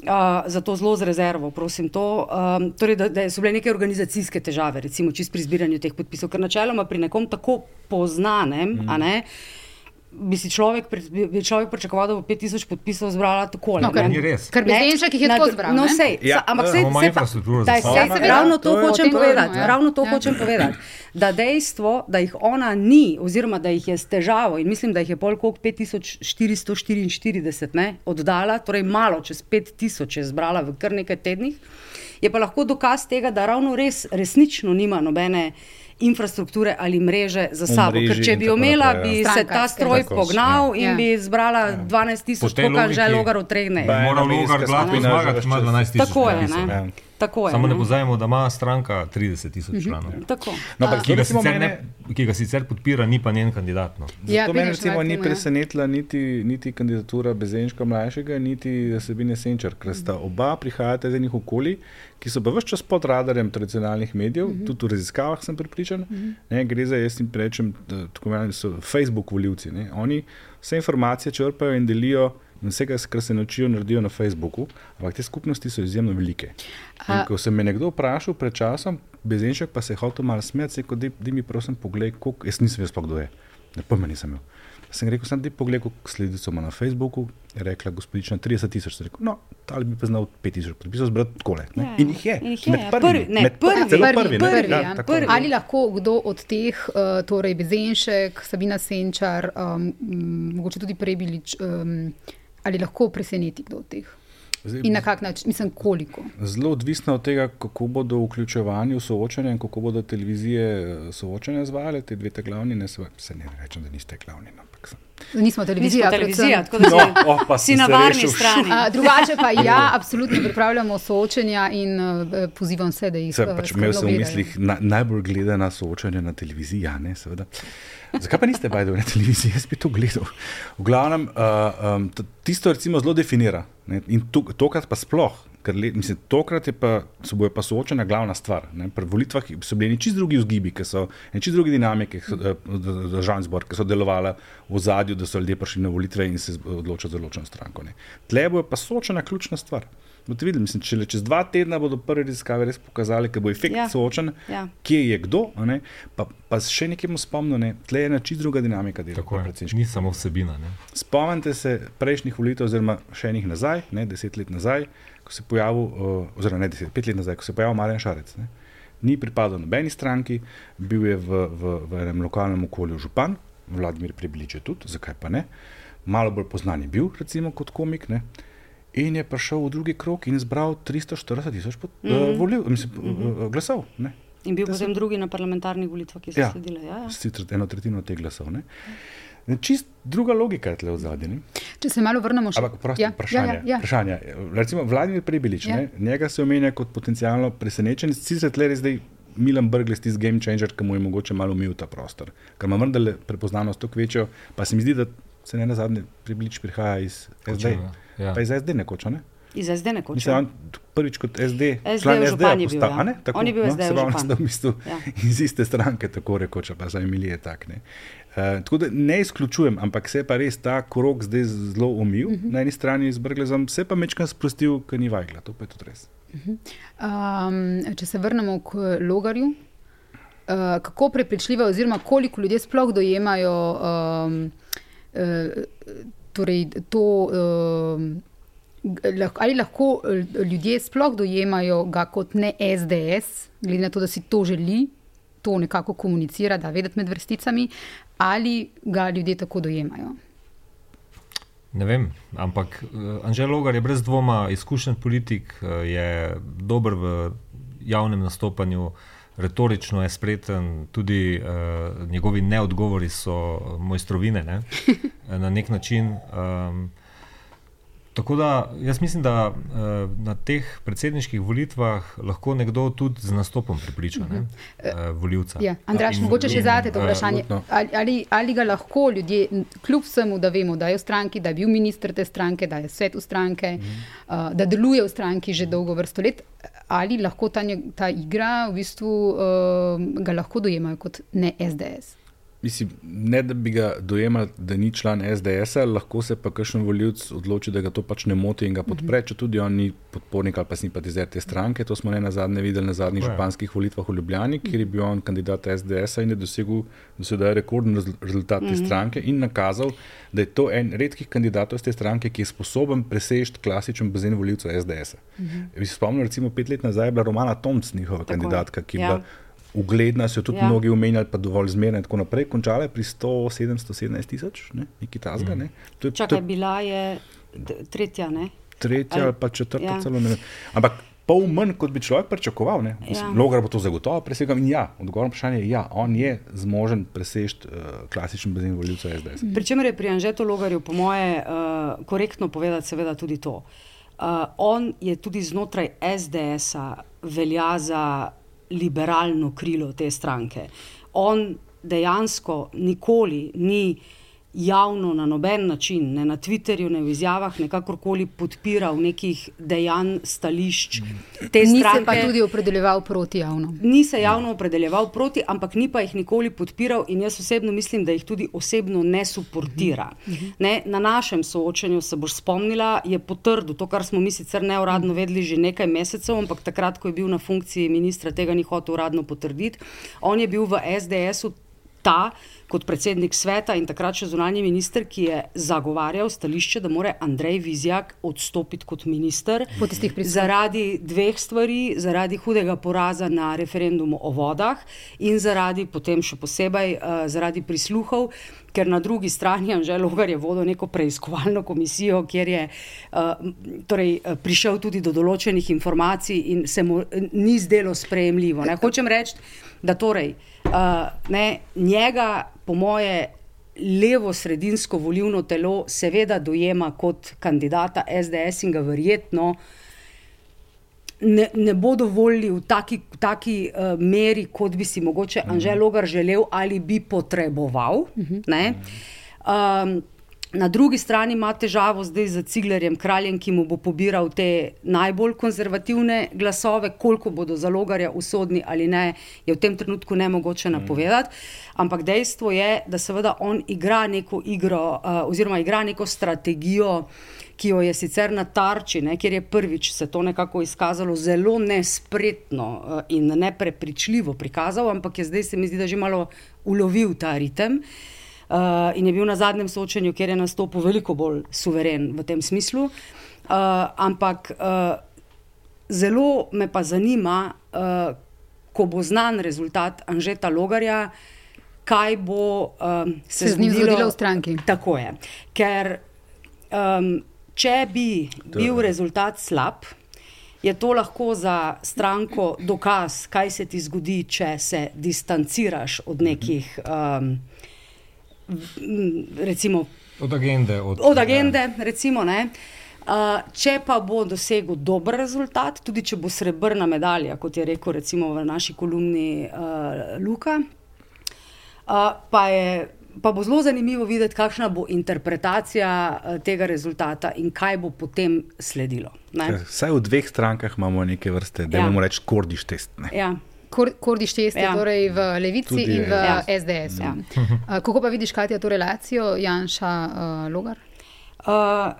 Uh, zato zelo z rezervo, prosim. To, um, torej, da, da so bile neke organizacijske težave, recimo, čist pri zbiranju teh podpisov, ker načeloma pri nekom tako poznanem, mm. a ne. Uh, bi si človek, bi človek pričakoval, da bo 5000 podpisov zbrala tako. No, ni res. Ker bi zdaj jih je tako zbrala. No, sej, ja. Ampak sej, sej, sej, sej, sej, ravno to hočem povedati. Ja. Ravno to ja. hočem povedati. Da dejstvo, da jih ona ni, oziroma da jih je s težavo, in mislim, da jih je pol koliko 5444 ne, oddala, torej malo čez 5000 je zbrala v kar nekaj tednih, je pa lahko dokaz tega, da ravno res, resnično nima nobene infrastrukture ali mreže za sabo. Ker če bi imela, ja. bi se ta stroj pognal ja. in bi zbrala 12 tisoč, koliko že logar v treh dneh. Mora logar glavno zmagati, ima 12 tisoč. Tako je, ne? Tako je, Samo ne pozajemo, da ima stranka 30 tisoč mhm. članov. No, ki, ga sicer ne, ki ga sicer podpira, ni pa njen kandidat. No. Ja, to meni recimo ni presenetila niti, niti kandidatura Bezenčka mlajšega, niti Sabine Senčar, ker sta oba prihajata iz enih okolij, ki so pa vse čas pod radarjem tradicionalnih medijev, uh mhm. -huh. tudi v raziskavah sem pripričan. Uh mhm. -huh. ne, gre za, jaz jim rečem, tako imenovani so Facebook voljivci. Oni vse informacije črpajo in delijo. In vse, kar se naučijo, naredijo na Facebooku, ampak te skupnosti so izjemno velike. In ko se me nekdo vprašal pred časom, Bezenšek pa se je hotel malo smeti, rekel, da mi prosim pogled, koliko jaz nisem vedel, kdo je. Ne pojma nisem imel. Sem rekel, sem ti pogledal, koliko sledilcev ima na Facebooku. Je rekla gospodična 30 tisoč. Sem rekel, no, ali bi pa znal 5 tisoč podpisov zbrati takole. Ja, ja. In jih je. In jih je, Med prvimi, Prvi- ne, med prvi, celo prvi, prvi, ne? prvi, Ja, ja. Prvi. Ali lahko kdo od teh, uh, torej Bezenšek, Sabina Senčar, um, mogoče tudi Prebilič, um, ali lahko preseneti kdo od teh? Zdaj, In na kak način, mislim, koliko? Zelo odvisno od tega, kako bodo vključevani v soočanje in kako bodo televizije eh, soočanje zvale, te dve te glavni, ne se, ne rečem, da niste glavni, no, ampak sem. Nismo televizija, Nismo televizija, predvsem. tako da si, No, oh, pa si na varni strani. A, drugače pa ja, absolutno pripravljamo soočenja in uh, pozivam vse, da jih Se, uh, pač imel sem v mislih na, najbolj gledana soočanja na televiziji, ja, ne, seveda. Zakaj pa niste bajali na televiziji? Jaz bi to gledal. V glavnem, uh, um, tisto recimo zelo definira. Ne? In to, tokrat pa sploh, ker le, mislim, tokrat je pa, so bojo pa soočena glavna stvar. Ne? Pri volitvah so bili čist drugi vzgibi, ki so, čist druge dinamike, eh, državni zbor, ki so delovali v zadju, da so ljudje prišli na volitve in se odločili za določeno stranko. Ne? Tle bo pa soočena ključna stvar. Boste videli, mislim, če le čez dva tedna bodo prve raziskave res pokazali, ker bo efekt Ja. soočen, Ja. kje je kdo, a ne, pa, pa še nekaj mu spomnil, ne, tle je ena čist druga dinamika dela. Tako je. Ni samo vsebina. Ne? Spomnite se prejšnjih volitev, oziroma še enih nazaj, ne, deset let nazaj, ko se je pojavil, uh, oziroma ne deset, pet let nazaj, ko se je pojavil Marjan Šarec. Ne. Ni pripadal nobeni stranki, bil je v, v, v enem lokalnem okolju župan, Vladimir Preblič je tudi, zakaj pa ne. Malo bolj poznan je bil, recimo, kot komik. Ne. In je prišel v drugi krok in zbral 340 tisoč mm -hmm. uh, volil, mislim, mm -hmm. uh, glasov. Ne. In bil potem drugi na parlamentarnih volitvah, ki so Ja. sledile. Ja, ja. Sicer eno tretjino teh glasov. Ne. Ne, Čist druga logika je tle v zadnji. Če se malo vrnemo še Ampak, prosti, ja, vprašanje. Ja, ja, ja. vprašanje. Recimo, Vladimir Prebilič, Ja. ja. njega se omenja kot potencialno presenečen, sicer tle res zdaj Milan Brgles, tisti game changer, ki mu je mogoče malo umil ta prostor, ker ima vendarle prepoznanost toliko večjo, pa se mi zdi, da se ne na zadnje Prebilič prihaja iz SD. Hočejo, ja. Pa iz SD nekoč, ne? Iz SD nekoč. Mislim, ja. on prvič kot SD, SD član SD-ja je bil, postal, ja. a ne? Tako, On je bil no, se pravi, župan. da v bistvu Ja. iz iste stranke, tako rekoč, pa za Emilije tak. Ne. Uh, tako da ne izključujem, ampak se je pa res ta krok zdaj zelo umil, uh Mhm. -huh. na eni strani z Brglezom, se pa mečkam sprostil, ker ni vajgla, to pa je tudi res. Um, če se vrnemo k logarju, uh, kako prepričljivo, oziroma koliko ljudje sploh dojemajo um, uh, torej to. Lahko, ali lahko eh, ljudje sploh dojemajo ga kot ne SDS, glede na to, da si to želi, to nekako komunicira, da vedeti med vrsticami, ali ga ljudje tako dojemajo? Ne vem, ampak uh, Anžel Logar je brez dvoma izkušen politik, uh, je dober v javnem nastopanju, retorično je spreten, tudi uh, njegovi neodgovori so mojstrovine ne? na nek način. Um, Tako da jaz mislim, da uh, na teh predsedniških volitvah lahko nekdo tudi z nastopom pripriča ne, uh, voljivca. Ja, Andraš, In- mogoče še in, zate to eh, vprašanje. absolutno. Ali, ali, ali ga lahko ljudje, kljub vsemu, da vemo, da je v stranki, da je bil ministr te stranke, da je svet v stranke, Mhm. uh, da deluje v stranki že dolgo vrsto let, ali lahko ta, ta igra v bistvu uh, ga lahko dojemajo kot ne SDS? Mislim, ne da bi ga dojemali, da ni član SDS-a, lahko se pa kakšen voljivc odloči, da ga to pač ne moti in ga podpre, če tudi on ni podpornik ali pa simpatizer te stranke. To smo ne na zadnje videli na zadnjih Tako je. županskih volitvah v Ljubljani, kjer je bil on kandidat SDS-a in je dosegel do sedaj rekorden rez- rezultat te stranke in nakazal, da je to en redkih kandidatov iz te stranke, ki je sposoben presežeti klasičen bazen voljivcev SDS-a. Bi se spomnil, recimo pet let nazaj je bila Romana Tomc, njihova Tako kandidatka, ki je Ja. bila ugledna, so jo tudi Ja. mnogi omenjali, pa dovolj zmerna in tako naprej. Končala je pri 100-717 tisoč, ne? nekaj tasga. Ne? To je, to Čakaj, je bila je tretja, ne? tretja ali- ali pa četrta, ja. celo ne vem. Ampak pol manj, kot bi človek pričakoval. Ja. Logar bo to zagotovo presegel. In ja, odgovor na vprašanje je, ja, on je zmožen presežeti uh, klasičen bazen voljivcev SDS. Pričemer je pri Anžetu Logarju, po moje, uh, korektno povedati, seveda tudi to. Uh, on je tudi znotraj SDS-a velja za liberalno krilo te stranke. On dejansko nikoli ni javno na noben način, ne na Twitterju, ne v izjavah, nekakorkoli podpiral nekih dejanj, stališč te Ni se stranke. pa tudi opredeljeval proti javno. Ni se javno opredeljeval proti, ampak ni pa jih nikoli podpiral, in jaz osebno mislim, da jih tudi osebno ne suportira. Ne, na našem soočenju se boš spomnila, je potrdil to, kar smo mi sicer neuradno vedeli že nekaj mesecev, ampak takrat, ko je bil na funkciji ministra, tega ni hotel uradno potrditi. On je bil v SDS-u ta, kot predsednik sveta in takrat še zunanji minister, ki je zagovarjal stališče, da mora Andrej Vizjak odstopiti kot minister zaradi dveh stvari, zaradi hudega poraza na referendumu o vodah in zaradi potem še posebej uh, zaradi prisluhov. Ker na drugi strani je že Logar vodil neko preiskovalno komisijo, kjer je uh, torej, prišel tudi do določenih informacij in se mu ni zdelo sprejemljivo. Ne? Hočem reči, da torej, uh, ne, njega, po moje, levo-sredinsko volivno telo seveda dojema kot kandidata SDS in ga verjetno ne, ne bodo volili v taki, taki uh, meri, kot bi si mogoče Anžel mhm. Logar želel ali bi potreboval. Um, Na drugi strani ima težavo zdaj z Ciglerjem, kraljem, ki mu bo pobiral te najbolj konzervativne glasove, koliko bodo za logarja usodni ali ne, je v tem trenutku ne mogoče mm. napovedati. Ampak dejstvo je, da seveda on igra neko igro, uh, oziroma igra neko strategijo, ki jo je sicer na tarči, ne, kjer je prvič se to nekako izkazalo zelo nespretno uh, in neprepričljivo prikazal, ampak je zdaj se mi zdi, da že malo ulovil ta ritem. Uh, uh, in je bil na zadnjem soočenju, kjer je nastopil veliko bolj suveren v tem smislu. Uh, ampak uh, zelo me pa zanima, uh, ko bo znan rezultat Anžeta Logarja, kaj bo um, se, se z njim zgodilo v stranki. Tako je. Ker um, če bi bil rezultat slab, je to lahko za stranko dokaz, kaj se ti zgodi, če se distanciraš od nekih. Um, recimo, od agende. Od, od agende recimo, uh, če pa bo dosegel dober rezultat, tudi če bo srebrna medalja, kot je rekel recimo v naši kolumni uh, Luka, uh, pa, je, pa bo zelo zanimivo videti, kakšna bo interpretacija uh, tega rezultata in kaj bo potem sledilo. Vsaj v dveh strankah imamo neke vrste, da ja. imamo reči, kordiš test. Ja. Kordiš teste, ja. torej v Levici Tudi in v ja. SDS. Ja. Uh, kako pa vidiš, kaj je to relacijo Janša uh, Logar? Uh,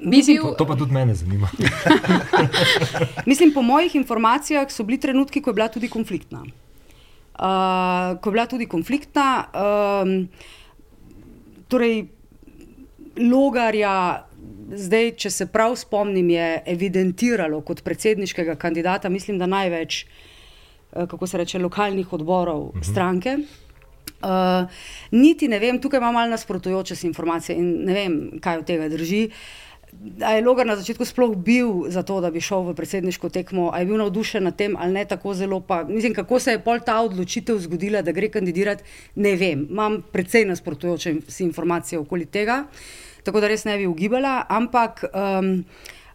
Mislim, to, to pa tudi mene zanima. Mislim, po mojih informacijah so bili trenutki, ko je bila tudi konfliktna. Uh, ko je bila tudi konfliktna, um, torej Logarja, zdaj, če se prav spomnim, je evidentiralo kot predsedniškega kandidata, mislim, da največ uh, kako se reče, lokalnih odborov uh mhm. -huh. stranke. Uh, niti ne vem, tukaj imamo malo nasprotujoče se informacije in ne vem, kaj od tega drži. A je Logar na začetku sploh bil za to, da bi šel v predsedniško tekmo, ali je bil navdušen nad tem, ali ne tako zelo. Pa, mislim, kako se je pol ta odločitev zgodila, da gre kandidirati, ne vem. Imam precej nasprotujoče se informacije okoli tega, tako da res ne bi ugibala. Ampak. Um,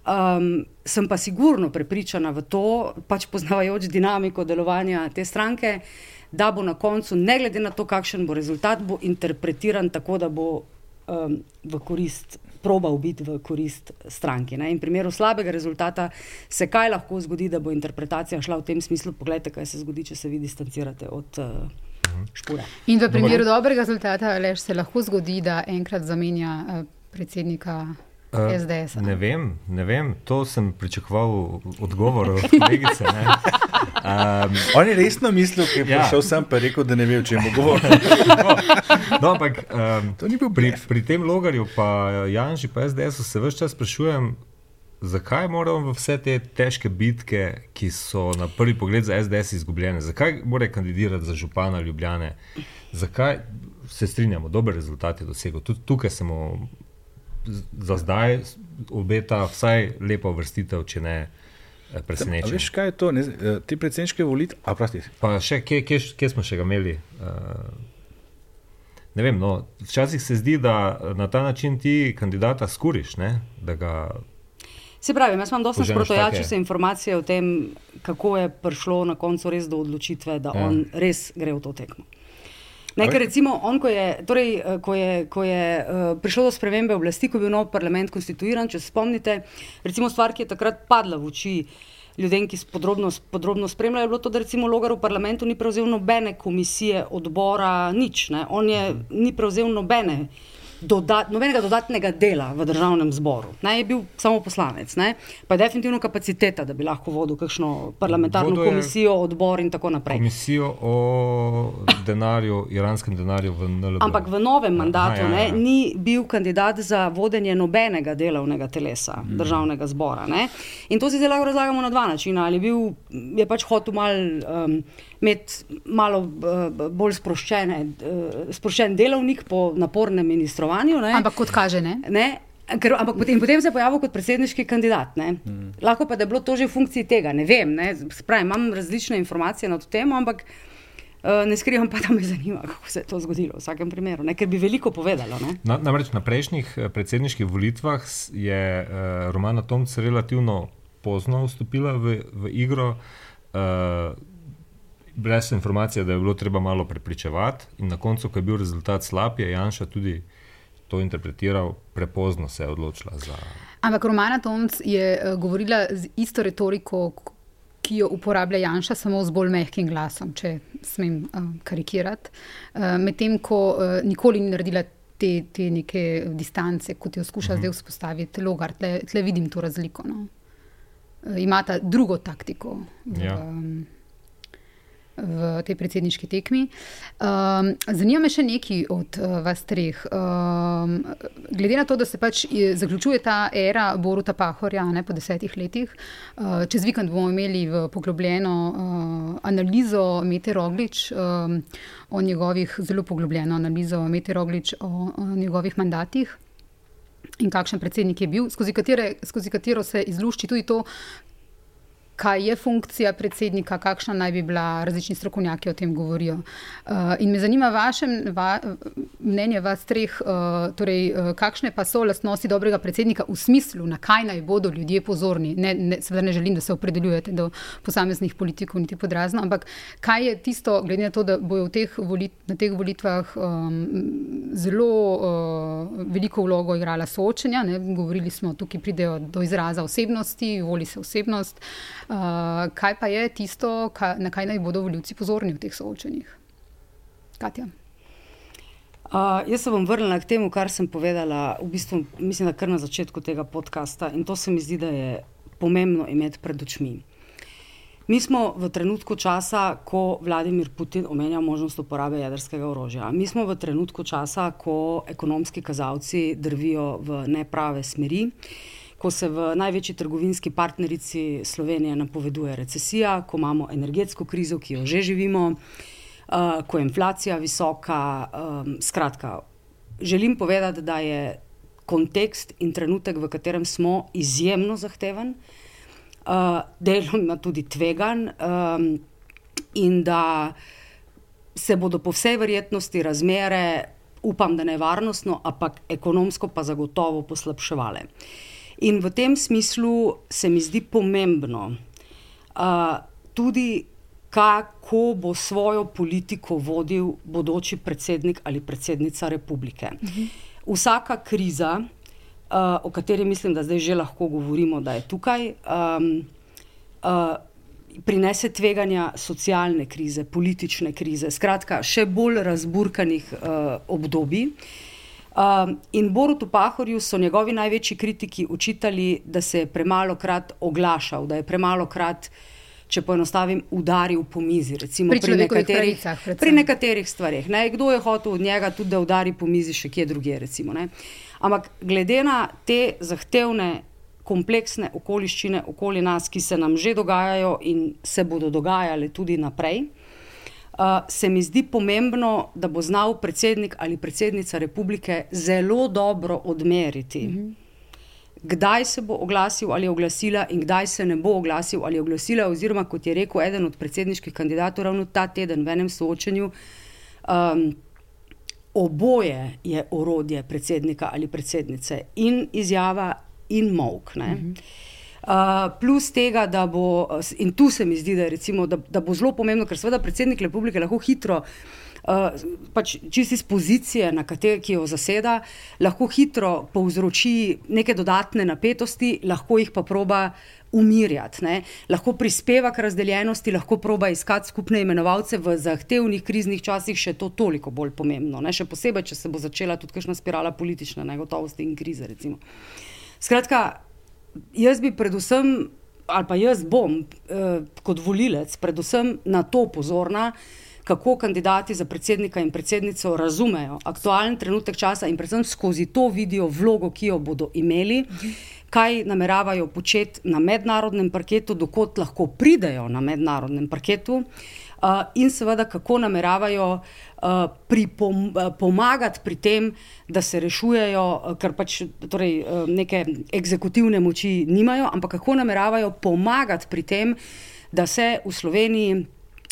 Um, sem pa sigurno prepričana v to, pač poznavajoč dinamiko delovanja te stranke, da bo na koncu, ne glede na to, kakšen bo rezultat, bo interpretiran tako, da bo um, v korist, probal biti v korist stranki. Ne? In v primeru slabega rezultata se kaj lahko zgodi, da bo interpretacija šla v tem smislu. Poglejte, kaj se zgodi, če se vi distancirate od. Uh, Špura. In v primeru Dobar. dobrega rezultata se lahko zgodi, da enkrat zamenja uh, predsednika Uh, SDS. Ne vem, ne vem, to sem pričakoval odgovor od kolegice. Um, On je resno mislil, da je ja. prišel sem pa rekel, da ne ve, o čem bo govoril. no, ampak um, to ni bil pri, pri tem logarju, pa Janži, pa SDS, se vse čas sprašujem, zakaj moramo v vse te težke bitke, ki so na prvi pogled za SDS izgubljene, zakaj mora kandidirati za župana Ljubljane, zakaj se strinjamo, dober rezultat je dosegel. Tudi tukaj smo za zdaj obeta vsaj lepo vrstitev, če ne eh, presenečenje. Veš, kaj je to, ne, eh, ti predsedniške volitve? Pa še, kje, kje, kje smo še ga imeli? Uh, ne vem, no, včasih se zdi, da na ta način ti kandidata skuriš. Ne, Se pravi, jaz imam dosta sprotojače se informacije o tem, kako je prišlo na koncu res do odločitve, da ja. on res gre v to tekmo. Ne, ker recimo on, ko je, torej, eh, ko je, ko je uh, prišlo do spremembe oblasti, ko je bil nov parlament konstituiran, če se spomnite, recimo stvar, ki je takrat padla v oči ljudem, ki podrobno, podrobno spremljajo, je bilo to, da recimo Logar v parlamentu ni prevzel nobene komisije, odbora, nič. Ne. On je, ni prevzel nobene dodat, nobenega dodatnega dela v državnem zboru. Ne, je bil samo poslanec, ne, pa je definitivno kapaciteta, da bi lahko vodil kakšno parlamentarno komisijo, odbor in tako naprej. Komisijo o denarju, iranskem denarju v NLB. Ampak v novem mandatu Aha, ja, ja. Ne, ni bil kandidat za vodenje nobenega delovnega telesa hmm. državnega zbora. Ne. In to si zdaj lahko razlagamo na dva načina. Ali je, bil, je pač hotel mal, um, imeti malo uh, bolj sproščene, uh, sproščen delovnik po napornem ministrovanju. Ne. Ampak kot kaže, ne. ne Ker, ampak potem, potem se je pojavil kot predsedniški kandidat. Hmm. Lahko pa da je bilo to že v funkciji tega, ne vem. Ne. Spravi, imam različne informacije na to temo, ampak uh, ne skrivam pa, da me zanima, kako se je to zgodilo v vsakem primeru, ne. ker bi veliko povedalo. Na, namreč na prejšnjih predsedniških volitvah je uh, Romana Tomc relativno pozno vstopila v, v igro. Uh, Brez informacije, da je bilo treba malo prepričevati, in na koncu, ko je bil rezultat slab, je Janša tudi to interpretiral, prepozno se je odločila za. Ampak Romana Tomc je uh, govorila z isto retoriko, ki jo uporablja Janša, samo z bolj mehkim glasom, če smem uh, karikirati. Uh, Medtem ko uh, nikoli ni naredila te, te neke distance, kot jo skuša uh mhm. -huh. zdaj vzpostaviti Logar, tle, tle vidim to razliko. No? Eh, imata drugo taktiko ja. V tej predsedniški tekmi. Um, zanima me še nekaj od uh, vas treh. Um, glede na to, da se pač zaključuje ta era Boruta Pahorja ne, po desetih letih, uh, čez vikend bomo imeli poglobljeno uh, analizo Mete Roglič. Um, O njegovih zelo poglobljeno analizo, Meteoroglič, o, o njegovih mandatih in kakšen predsednik je bil, skozi, katere, skozi katero se izlušči tudi to, kaj je funkcija predsednika, kakšna naj bi bila, različni strokovnjaki o tem govorijo. Uh, in me zanima vaše va, mnenje, vas treh, uh, torej, uh, kakšne pa so lastnosti dobrega predsednika v smislu, na kaj naj bodo ljudje pozorni. Ne, ne, seveda ne želim, da se opredeljujete do posameznih politikov, niti podrazno, ampak kaj je tisto, glede na to, da bojo teh volit, na teh volitvah um, zelo uh, veliko vlogo igrala soočenja. Ne? Govorili smo, tukaj pridejo do izraza osebnosti, voli se osebnost. Uh, kaj pa je tisto, kaj, na kaj naj bodo voljivci pozorni v teh soočenjih? Katja. Uh, jaz se bom vrnila k temu, kar sem povedala, v bistvu, mislim, kar na začetku tega podcasta in to se mi zdi, da je pomembno imeti pred očmi. Mi smo v trenutku časa, ko Vladimir Putin omenja možnost uporabe jedrskega orožja. Mi smo v trenutku časa, ko ekonomski kazalci drvijo v neprave smeri. Uh, ko se v največji trgovinski partnerici Slovenije napoveduje recesija, ko imamo energetsko krizo, ki jo že živimo, uh, ko je inflacija visoka. Um, skratka, želim povedati, da je kontekst in trenutek, v katerem smo, izjemno zahteven, uh, deloma tudi tvegan, um, in da se bodo po vsej verjetnosti razmere. Upam, da ne varnostno, ampak ekonomsko pa zagotovo poslabševale. Uh, In v tem smislu se mi zdi pomembno uh, tudi, kako bo svojo politiko vodil bodoči predsednik ali predsednica republike. Mhm. Vsaka kriza, uh, o kateri mislim, da zdaj že lahko govorimo, da je tukaj. Um, uh, Prinese tveganja socialne krize, politične krize, skratka, še bolj razburkanih uh, obdobij. Uh, Um, in Borutu Pahorju so njegovi največji kritiki učitali, da se je premalo krat oglašal, da je premalo krat, če poenostavim, udaril po mizi. Recimo, pri, pri, nekaterih, pri nekaterih stvarih. Ne? Kdo je hotel od njega tudi, da udari po mizi še kje drugje. Recimo, Ampak glede na te zahtevne, kompleksne okoliščine okoli nas, ki se nam že dogajajo in se bodo dogajale tudi naprej se mi zdi pomembno, da bo znal predsednik ali predsednica republike zelo dobro odmeriti, mm -hmm. kdaj se bo oglasil ali oglasila in kdaj se ne bo oglasil ali oglasila. Oziroma, kot je rekel eden od predsedniških kandidatov, ravno ta teden v enem soočenju. Um, Oboje je orodje predsednika ali predsednice, in izjava, in mok. Uh, Uh, plus tega, da bo, in tu se mi zdi, da, recimo, da, da bo zelo pomembno, ker seveda predsednik republike lahko hitro. Uh, pač čisti iz pozicije, kateri, ki jo zaseda, lahko hitro povzroči neke dodatne napetosti, lahko jih pa proba umirjati, ne? lahko prispeva k razdeljenosti, lahko proba iskati skupne imenovalce v zahtevnih kriznih časih, še to toliko bolj pomembno. Ne? Še posebej, če se bo začela tudi kakšna spirala politične negotovosti in krize. Recimo. Skratka, jaz bi predvsem, ali pa jaz bom eh, kot volilec, predvsem na to pozorna. Kako kandidati za predsednika in predsednico razumejo aktualen trenutek časa, in predvsem skozi to vidijo vlogo, ki jo bodo imeli. Kaj nameravajo početi na mednarodnem parketu, dokot lahko pridejo na mednarodnem parketu, uh, in seveda kako nameravajo uh, pripom, uh, pomagati pri tem, da se rešujejo, uh, ker pač torej, uh, neke egzekutivne moči nimajo, ampak kako nameravajo pomagati pri tem, da se v Sloveniji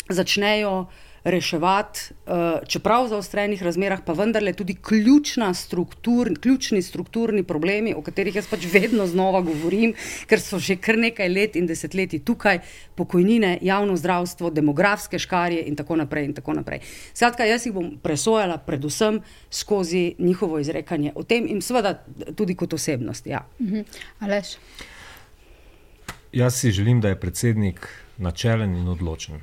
začnejo reševati, eh, čeprav v zaostrenih razmerah, pa vendarle tudi struktur, ključni strukturni problemi, o katerih jaz pač vedno znova govorim, ker so že kar nekaj let in desetletji tukaj, pokojnine, javno zdravstvo, demografske škarje in tako naprej. In tako naprej. Skratka, jaz jih bom presojala predvsem skozi njihovo izrekanje o tem in seveda tudi kot osebnost. Ja. Mhm. Jaz si želim, da je predsednik načelen in odločen.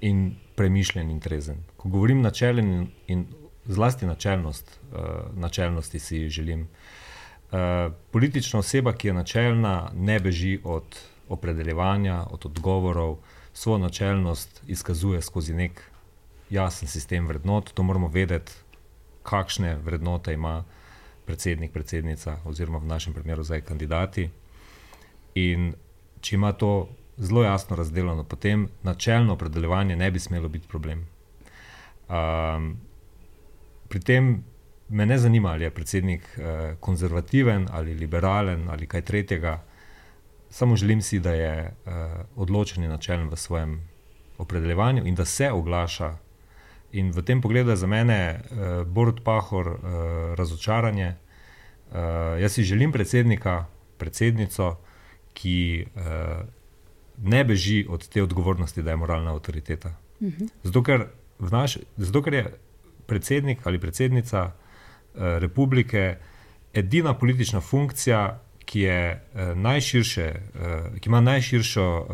In premišljen in trezen. Ko govorim načelen in, in zlasti načelnost, uh, načelnosti si želim. Uh, politična oseba, ki je načelna, ne beži od opredeljevanja, od odgovorov, svojo načelnost izkazuje skozi nek jasen sistem vrednot. To moramo vedeti, kakšne vrednote ima predsednik, predsednica, oziroma v našem primeru zdaj kandidati. In če ima to zelo jasno razdeljeno, potem načelno opredeljevanje ne bi smelo biti problem. Um, pri tem me ne zanima, ali je predsednik uh, konzervativen ali liberalen ali kaj tretjega, samo želim si, da je uh, odločen in načelen v svojem opredeljevanju in da se oglaša. In v tem pogledu je za mene uh, Borod Pahor uh, razočaranje. Uh, jaz si želim predsednika, predsednico, ki uh, ne beži od te odgovornosti, da je moralna avtoriteta. Mhm. Zato ker, naš, zato, ker je predsednik ali predsednica uh, republike edina politična funkcija, ki, je, uh, najširše, uh, ki ima najširšo uh,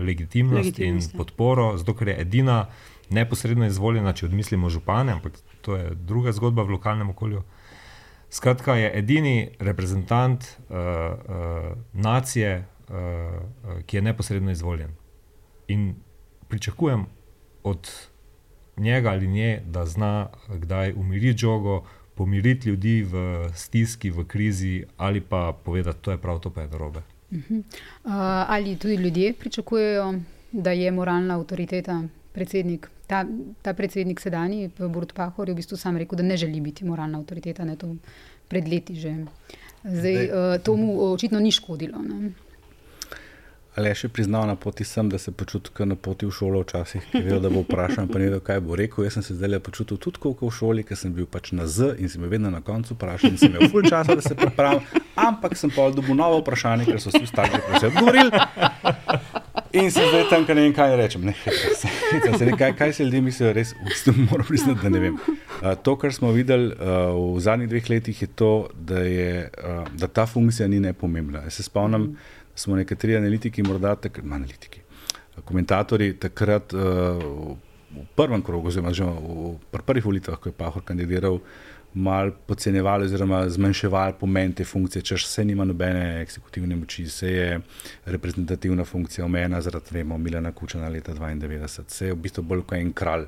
legitimnost, legitimnost in ja. podporo, zato ker je edina neposredno izvoljena, če odmislimo župane, ampak to je druga zgodba v lokalnem okolju. Skratka, je edini reprezentant uh, uh, nacije, uh, ki je neposredno izvoljen. In pričakujem od njega ali nje, da zna kdaj umiriti žogo, pomiriti ljudi v stiski, v krizi, ali pa povedati, da je prav to, pa je narobe. Uh -huh. uh, ali tudi ljudje pričakujejo, da je moralna avtoriteta predsednik? Ta, ta predsednik sedajni, Borod Pahor, je v bistvu sam rekel, da ne želi biti moralna avtoriteta, ne to pred leti že. Zdaj, uh, to mu očitno ni škodilo. Ne? Ali je še priznal na poti sem, da se počuti kot na poti v šolo, včasih je vedel, da bo vprašal, pa ne vedel, kaj bo rekel. Jaz sem se zdaj le počutil tudi kot v šoli, ker sem bil pač na Z in sem vedno na koncu vprašal, in sem imel ful časa, da se pripravim, ampak sem pa dobil novo vprašanje, ker so vsi ostali že odgovorili. In se zdaj tam, kaj ne vem, kaj rečem. Ne, se, kaj, kaj se ljudje mislijo, res, moram priznati, da ne vem. Uh, to, kar smo videli uh, v zadnjih dveh letih, je to, da, je, uh, da ta funkcija ni nepomembna. Jaz se spomnim. Mm smo nekateri analitiki, morda tako analitiki, komentatorji takrat uh, v prvem krogu, oziroma že v pr prvih volitvah, ko je Pahor kandidiral, mal podcenjevali oziroma zmanjševali pomen te funkcije, češ se nima nobene eksekutivne moči, se je reprezentativna funkcija omejena zaradi, vemo, Milena Kučana leta 92, se je v bistvu bolj kot en kralj.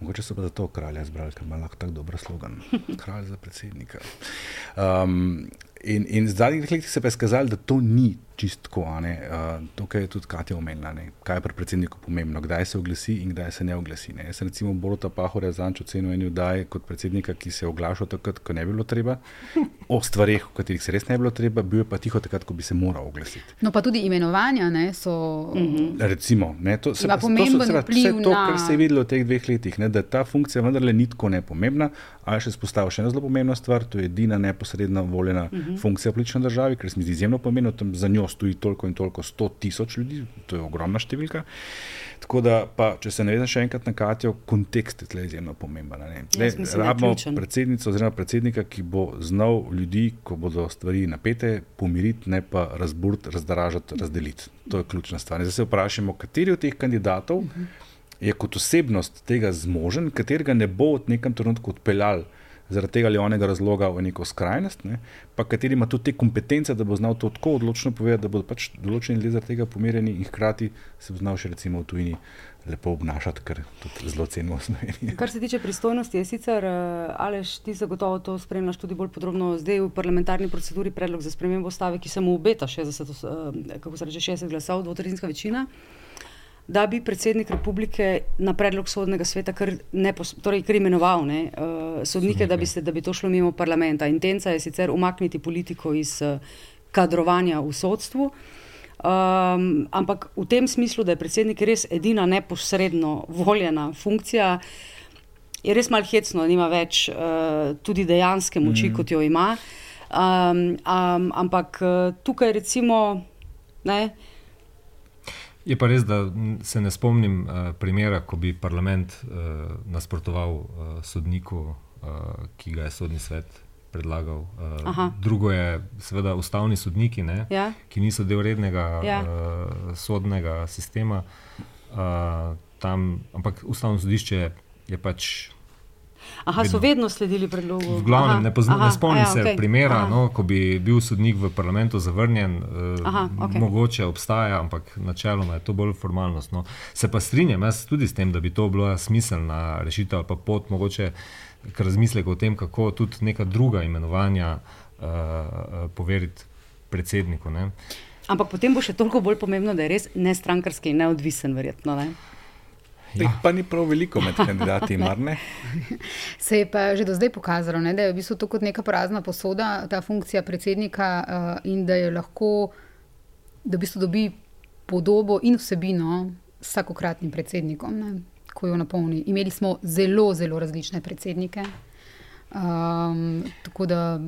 Mogoče so pa zato kralja izbrali, ker ima lahko tako dober slogan. Kralj za predsednika. Um, in, in zadnjih letih se je izkazalo, da to ni čistko. Uh, tukaj je tudi Katja omenila, ne? kaj je pri predsedniku pomembno, kdaj se oglasi in kdaj se ne oglasi. Ne? Jaz sem recimo Borota Pahorja zanč ocenil eni vdaji kot predsednika, ki se je oglašal takrat, ko ne bi bilo treba, o stvarih, o katerih se res ne bi bilo treba, bil je pa tiho takrat, ko bi se moral oglasiti. No pa tudi imenovanja ne, so. Mhm. Recimo, ne, to, se, to, so, seveda, vse to, kar se je videlo v teh dveh letih, ne, da ta funkcija vendarle ni tako nepomembna, a še spostavlja še eno zelo pomembno stvar, to je edina neposredno voljena uh -huh. funkcija politične države, ker se mi zdi izjemno pomembno, da za njo stoji toliko in toliko, sto tisoč ljudi, to je ogromna številka. Tako da, pa, če se veš še enkrat na Katijo, kontekst je tukaj izjemno pomemben. Rabimo predsednico oziroma predsednika, ki bo znal ljudi, ko bodo stvari napete, pomiriti, ne pa razburiti, razdaražati, razdeliti. To je ključna stvar. Zdaj se vprašamo, kateri od teh kandidatov uh -huh je kot osebnost tega zmožen, katerega ne bo v nekem trenutku odpeljal zaradi tega ali onega razloga v neko skrajnost, ne, pa kateri ima tudi te kompetence, da bo znal to tako odločno povedati, da bodo pač določeni ljudje zaradi tega pomirjeni in hkrati se bo znal še recimo v tujini. Lepo obnašati, kar tudi zelo cenimo v Sloveniji. Kar se tiče pristojnosti, je sicer, uh, Aleš, ti zagotovo to spremljaš tudi bolj podrobno. Zdaj v parlamentarni proceduri predlog za spremembo stave, ki se mu obeta 60, uh, kako se reče, 60 glasov, dvotrezinska večina. Uh, da bi predsednik republike na predlog sodnega sveta kar, torej kar imenoval ne, uh, sodnike, da bi, se, da bi to šlo mimo parlamenta. Intenca je sicer umakniti politiko iz uh, kadrovanja v sodstvu. Um, ampak v tem smislu, da je predsednik res edina neposredno voljena funkcija, je res malo hecno, da nima več uh, tudi dejanske moči, mm. kot jo ima. Um, um, ampak uh, tukaj, recimo, ne, uh, Je pa res, da se ne spomnim uh, primera, ko bi parlament uh, nasprotoval uh, sodniku, uh, ki ga je sodni svet predlagal. Uh, drugo je, seveda, ustavni sodniki, ne, ja. ki niso del rednega ja. uh, sodnega sistema. Uh, tam, ampak ustavno sodišče je pač Aha, vedno. so vedno sledili predlogu. V glavnem, aha, ne, pozna, aha, ne spomnim aha, se okay. primera, no, ko bi bil sodnik v parlamentu zavrnjen. Eh, aha, okay. Mogoče obstaja, ampak načeloma je to bolj formalnost. No. Se pa strinjam tudi s tem, da bi to bila smiselna rešitev ali pa pot, mogoče k razmisleku o tem, kako tudi neka druga imenovanja uh, poveriti predsedniku. Ne. Ampak potem bo še toliko bolj pomembno, da je res nestrankarski in neodvisen, verjetno. Ne? Teh ja. pa ni prav veliko med kandidati, mar ne? Se je pa že do zdaj pokazalo, ne, da je v bistvu to kot neka prazna posoda, ta funkcija predsednika, uh, in da je lahko, da v bistvu dobi podobo in vsebino s vsakokratnim predsednikom, ne, ko jo napolni. Imeli smo zelo, zelo različne predsednike. Um, tako da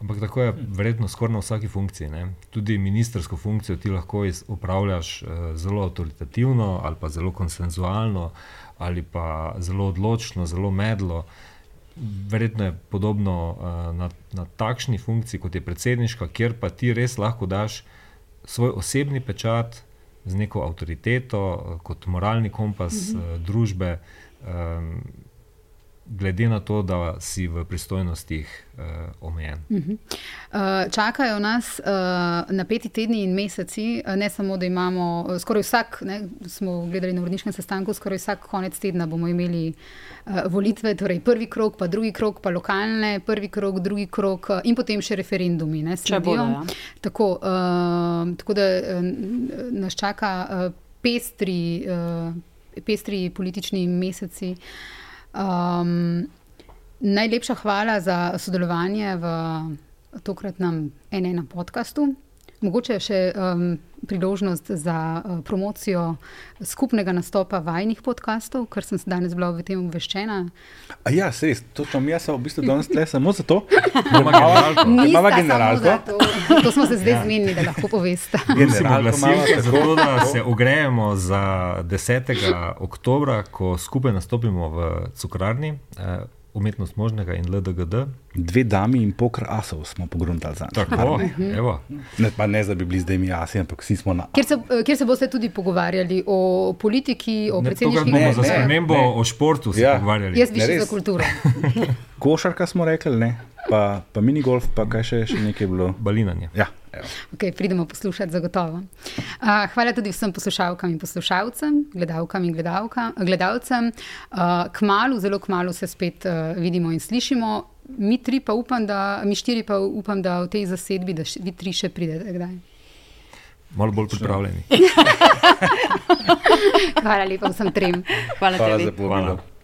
Ampak tako je verjetno skoraj na vsaki funkciji. Ne? Tudi ministersko funkcijo ti lahko upravljaš uh, zelo avtoritativno, ali pa zelo konsenzualno, ali pa zelo odločno, zelo medlo. Verjetno je podobno uh, na, na takšni funkciji, kot je predsedniška, kjer pa ti res lahko daš svoj osebni pečat z neko avtoriteto, uh, kot moralni kompas uh, družbe. Um, glede na to, da si v pristojnostih uh, omejen. Uh -huh. uh, čakajo nas uh, napeti tedni in meseci, uh, ne samo, da imamo uh, skoraj vsak, ne, smo gledali na vrniškem sestanku, skoraj vsak konec tedna bomo imeli uh, volitve, torej prvi krok, pa drugi krok, pa lokalne, prvi krok, drugi krok uh, in potem še referendumi. Ne, bodo, ja. tako, uh, tako da uh, nas čaka uh, pestri, uh, pestri politični meseci. Uh, Um, najlepša hvala za sodelovanje v tokratnem NN podkastu. Mogoče še um, priložnost za uh, promocijo skupnega nastopa vajnih podkastov, ker sem se danes bila v tem obveščena. A ja, res, to sem jaz v bistvu danes le samo zato, da imamo generalko. To. to smo se zdaj ja. zmenili, da lahko poveste. Zato, da se ogrejemo za 10. oktobra, ko skupaj nastopimo v cukrarni. Eh, umetnost možnega in LDGD. Dve dami in pokr asov smo pogruntali za njih. Tako, evo. Ne, pa ne, da bi bili zdaj mi asi, ampak vsi smo na. Kjer se, kjer se boste tudi pogovarjali o politiki, o predsedniški politiki? Za spremembo o športu se ja. pogovarjali. Jaz bi šel za kulturo. Košarka smo rekli, ne. Pa, pa mini golf, pa kaj še, še nekaj bilo. Balinanje. Ja. Okay, pridemo poslušati, zagotovo. Uh, hvala tudi vsem poslušalkam in poslušalcem, gledalkam in gledalka, gledalcem. Uh, kmalu, zelo kmalu se spet uh, vidimo in slišimo. Mi, pa upam, da, mi štiri pa upam, da v tej zasedbi, da še, vi tri še pridete. Kdaj? Malo bolj pripravljeni. hvala lepa vsem trem. Hvala, hvala za povabilo.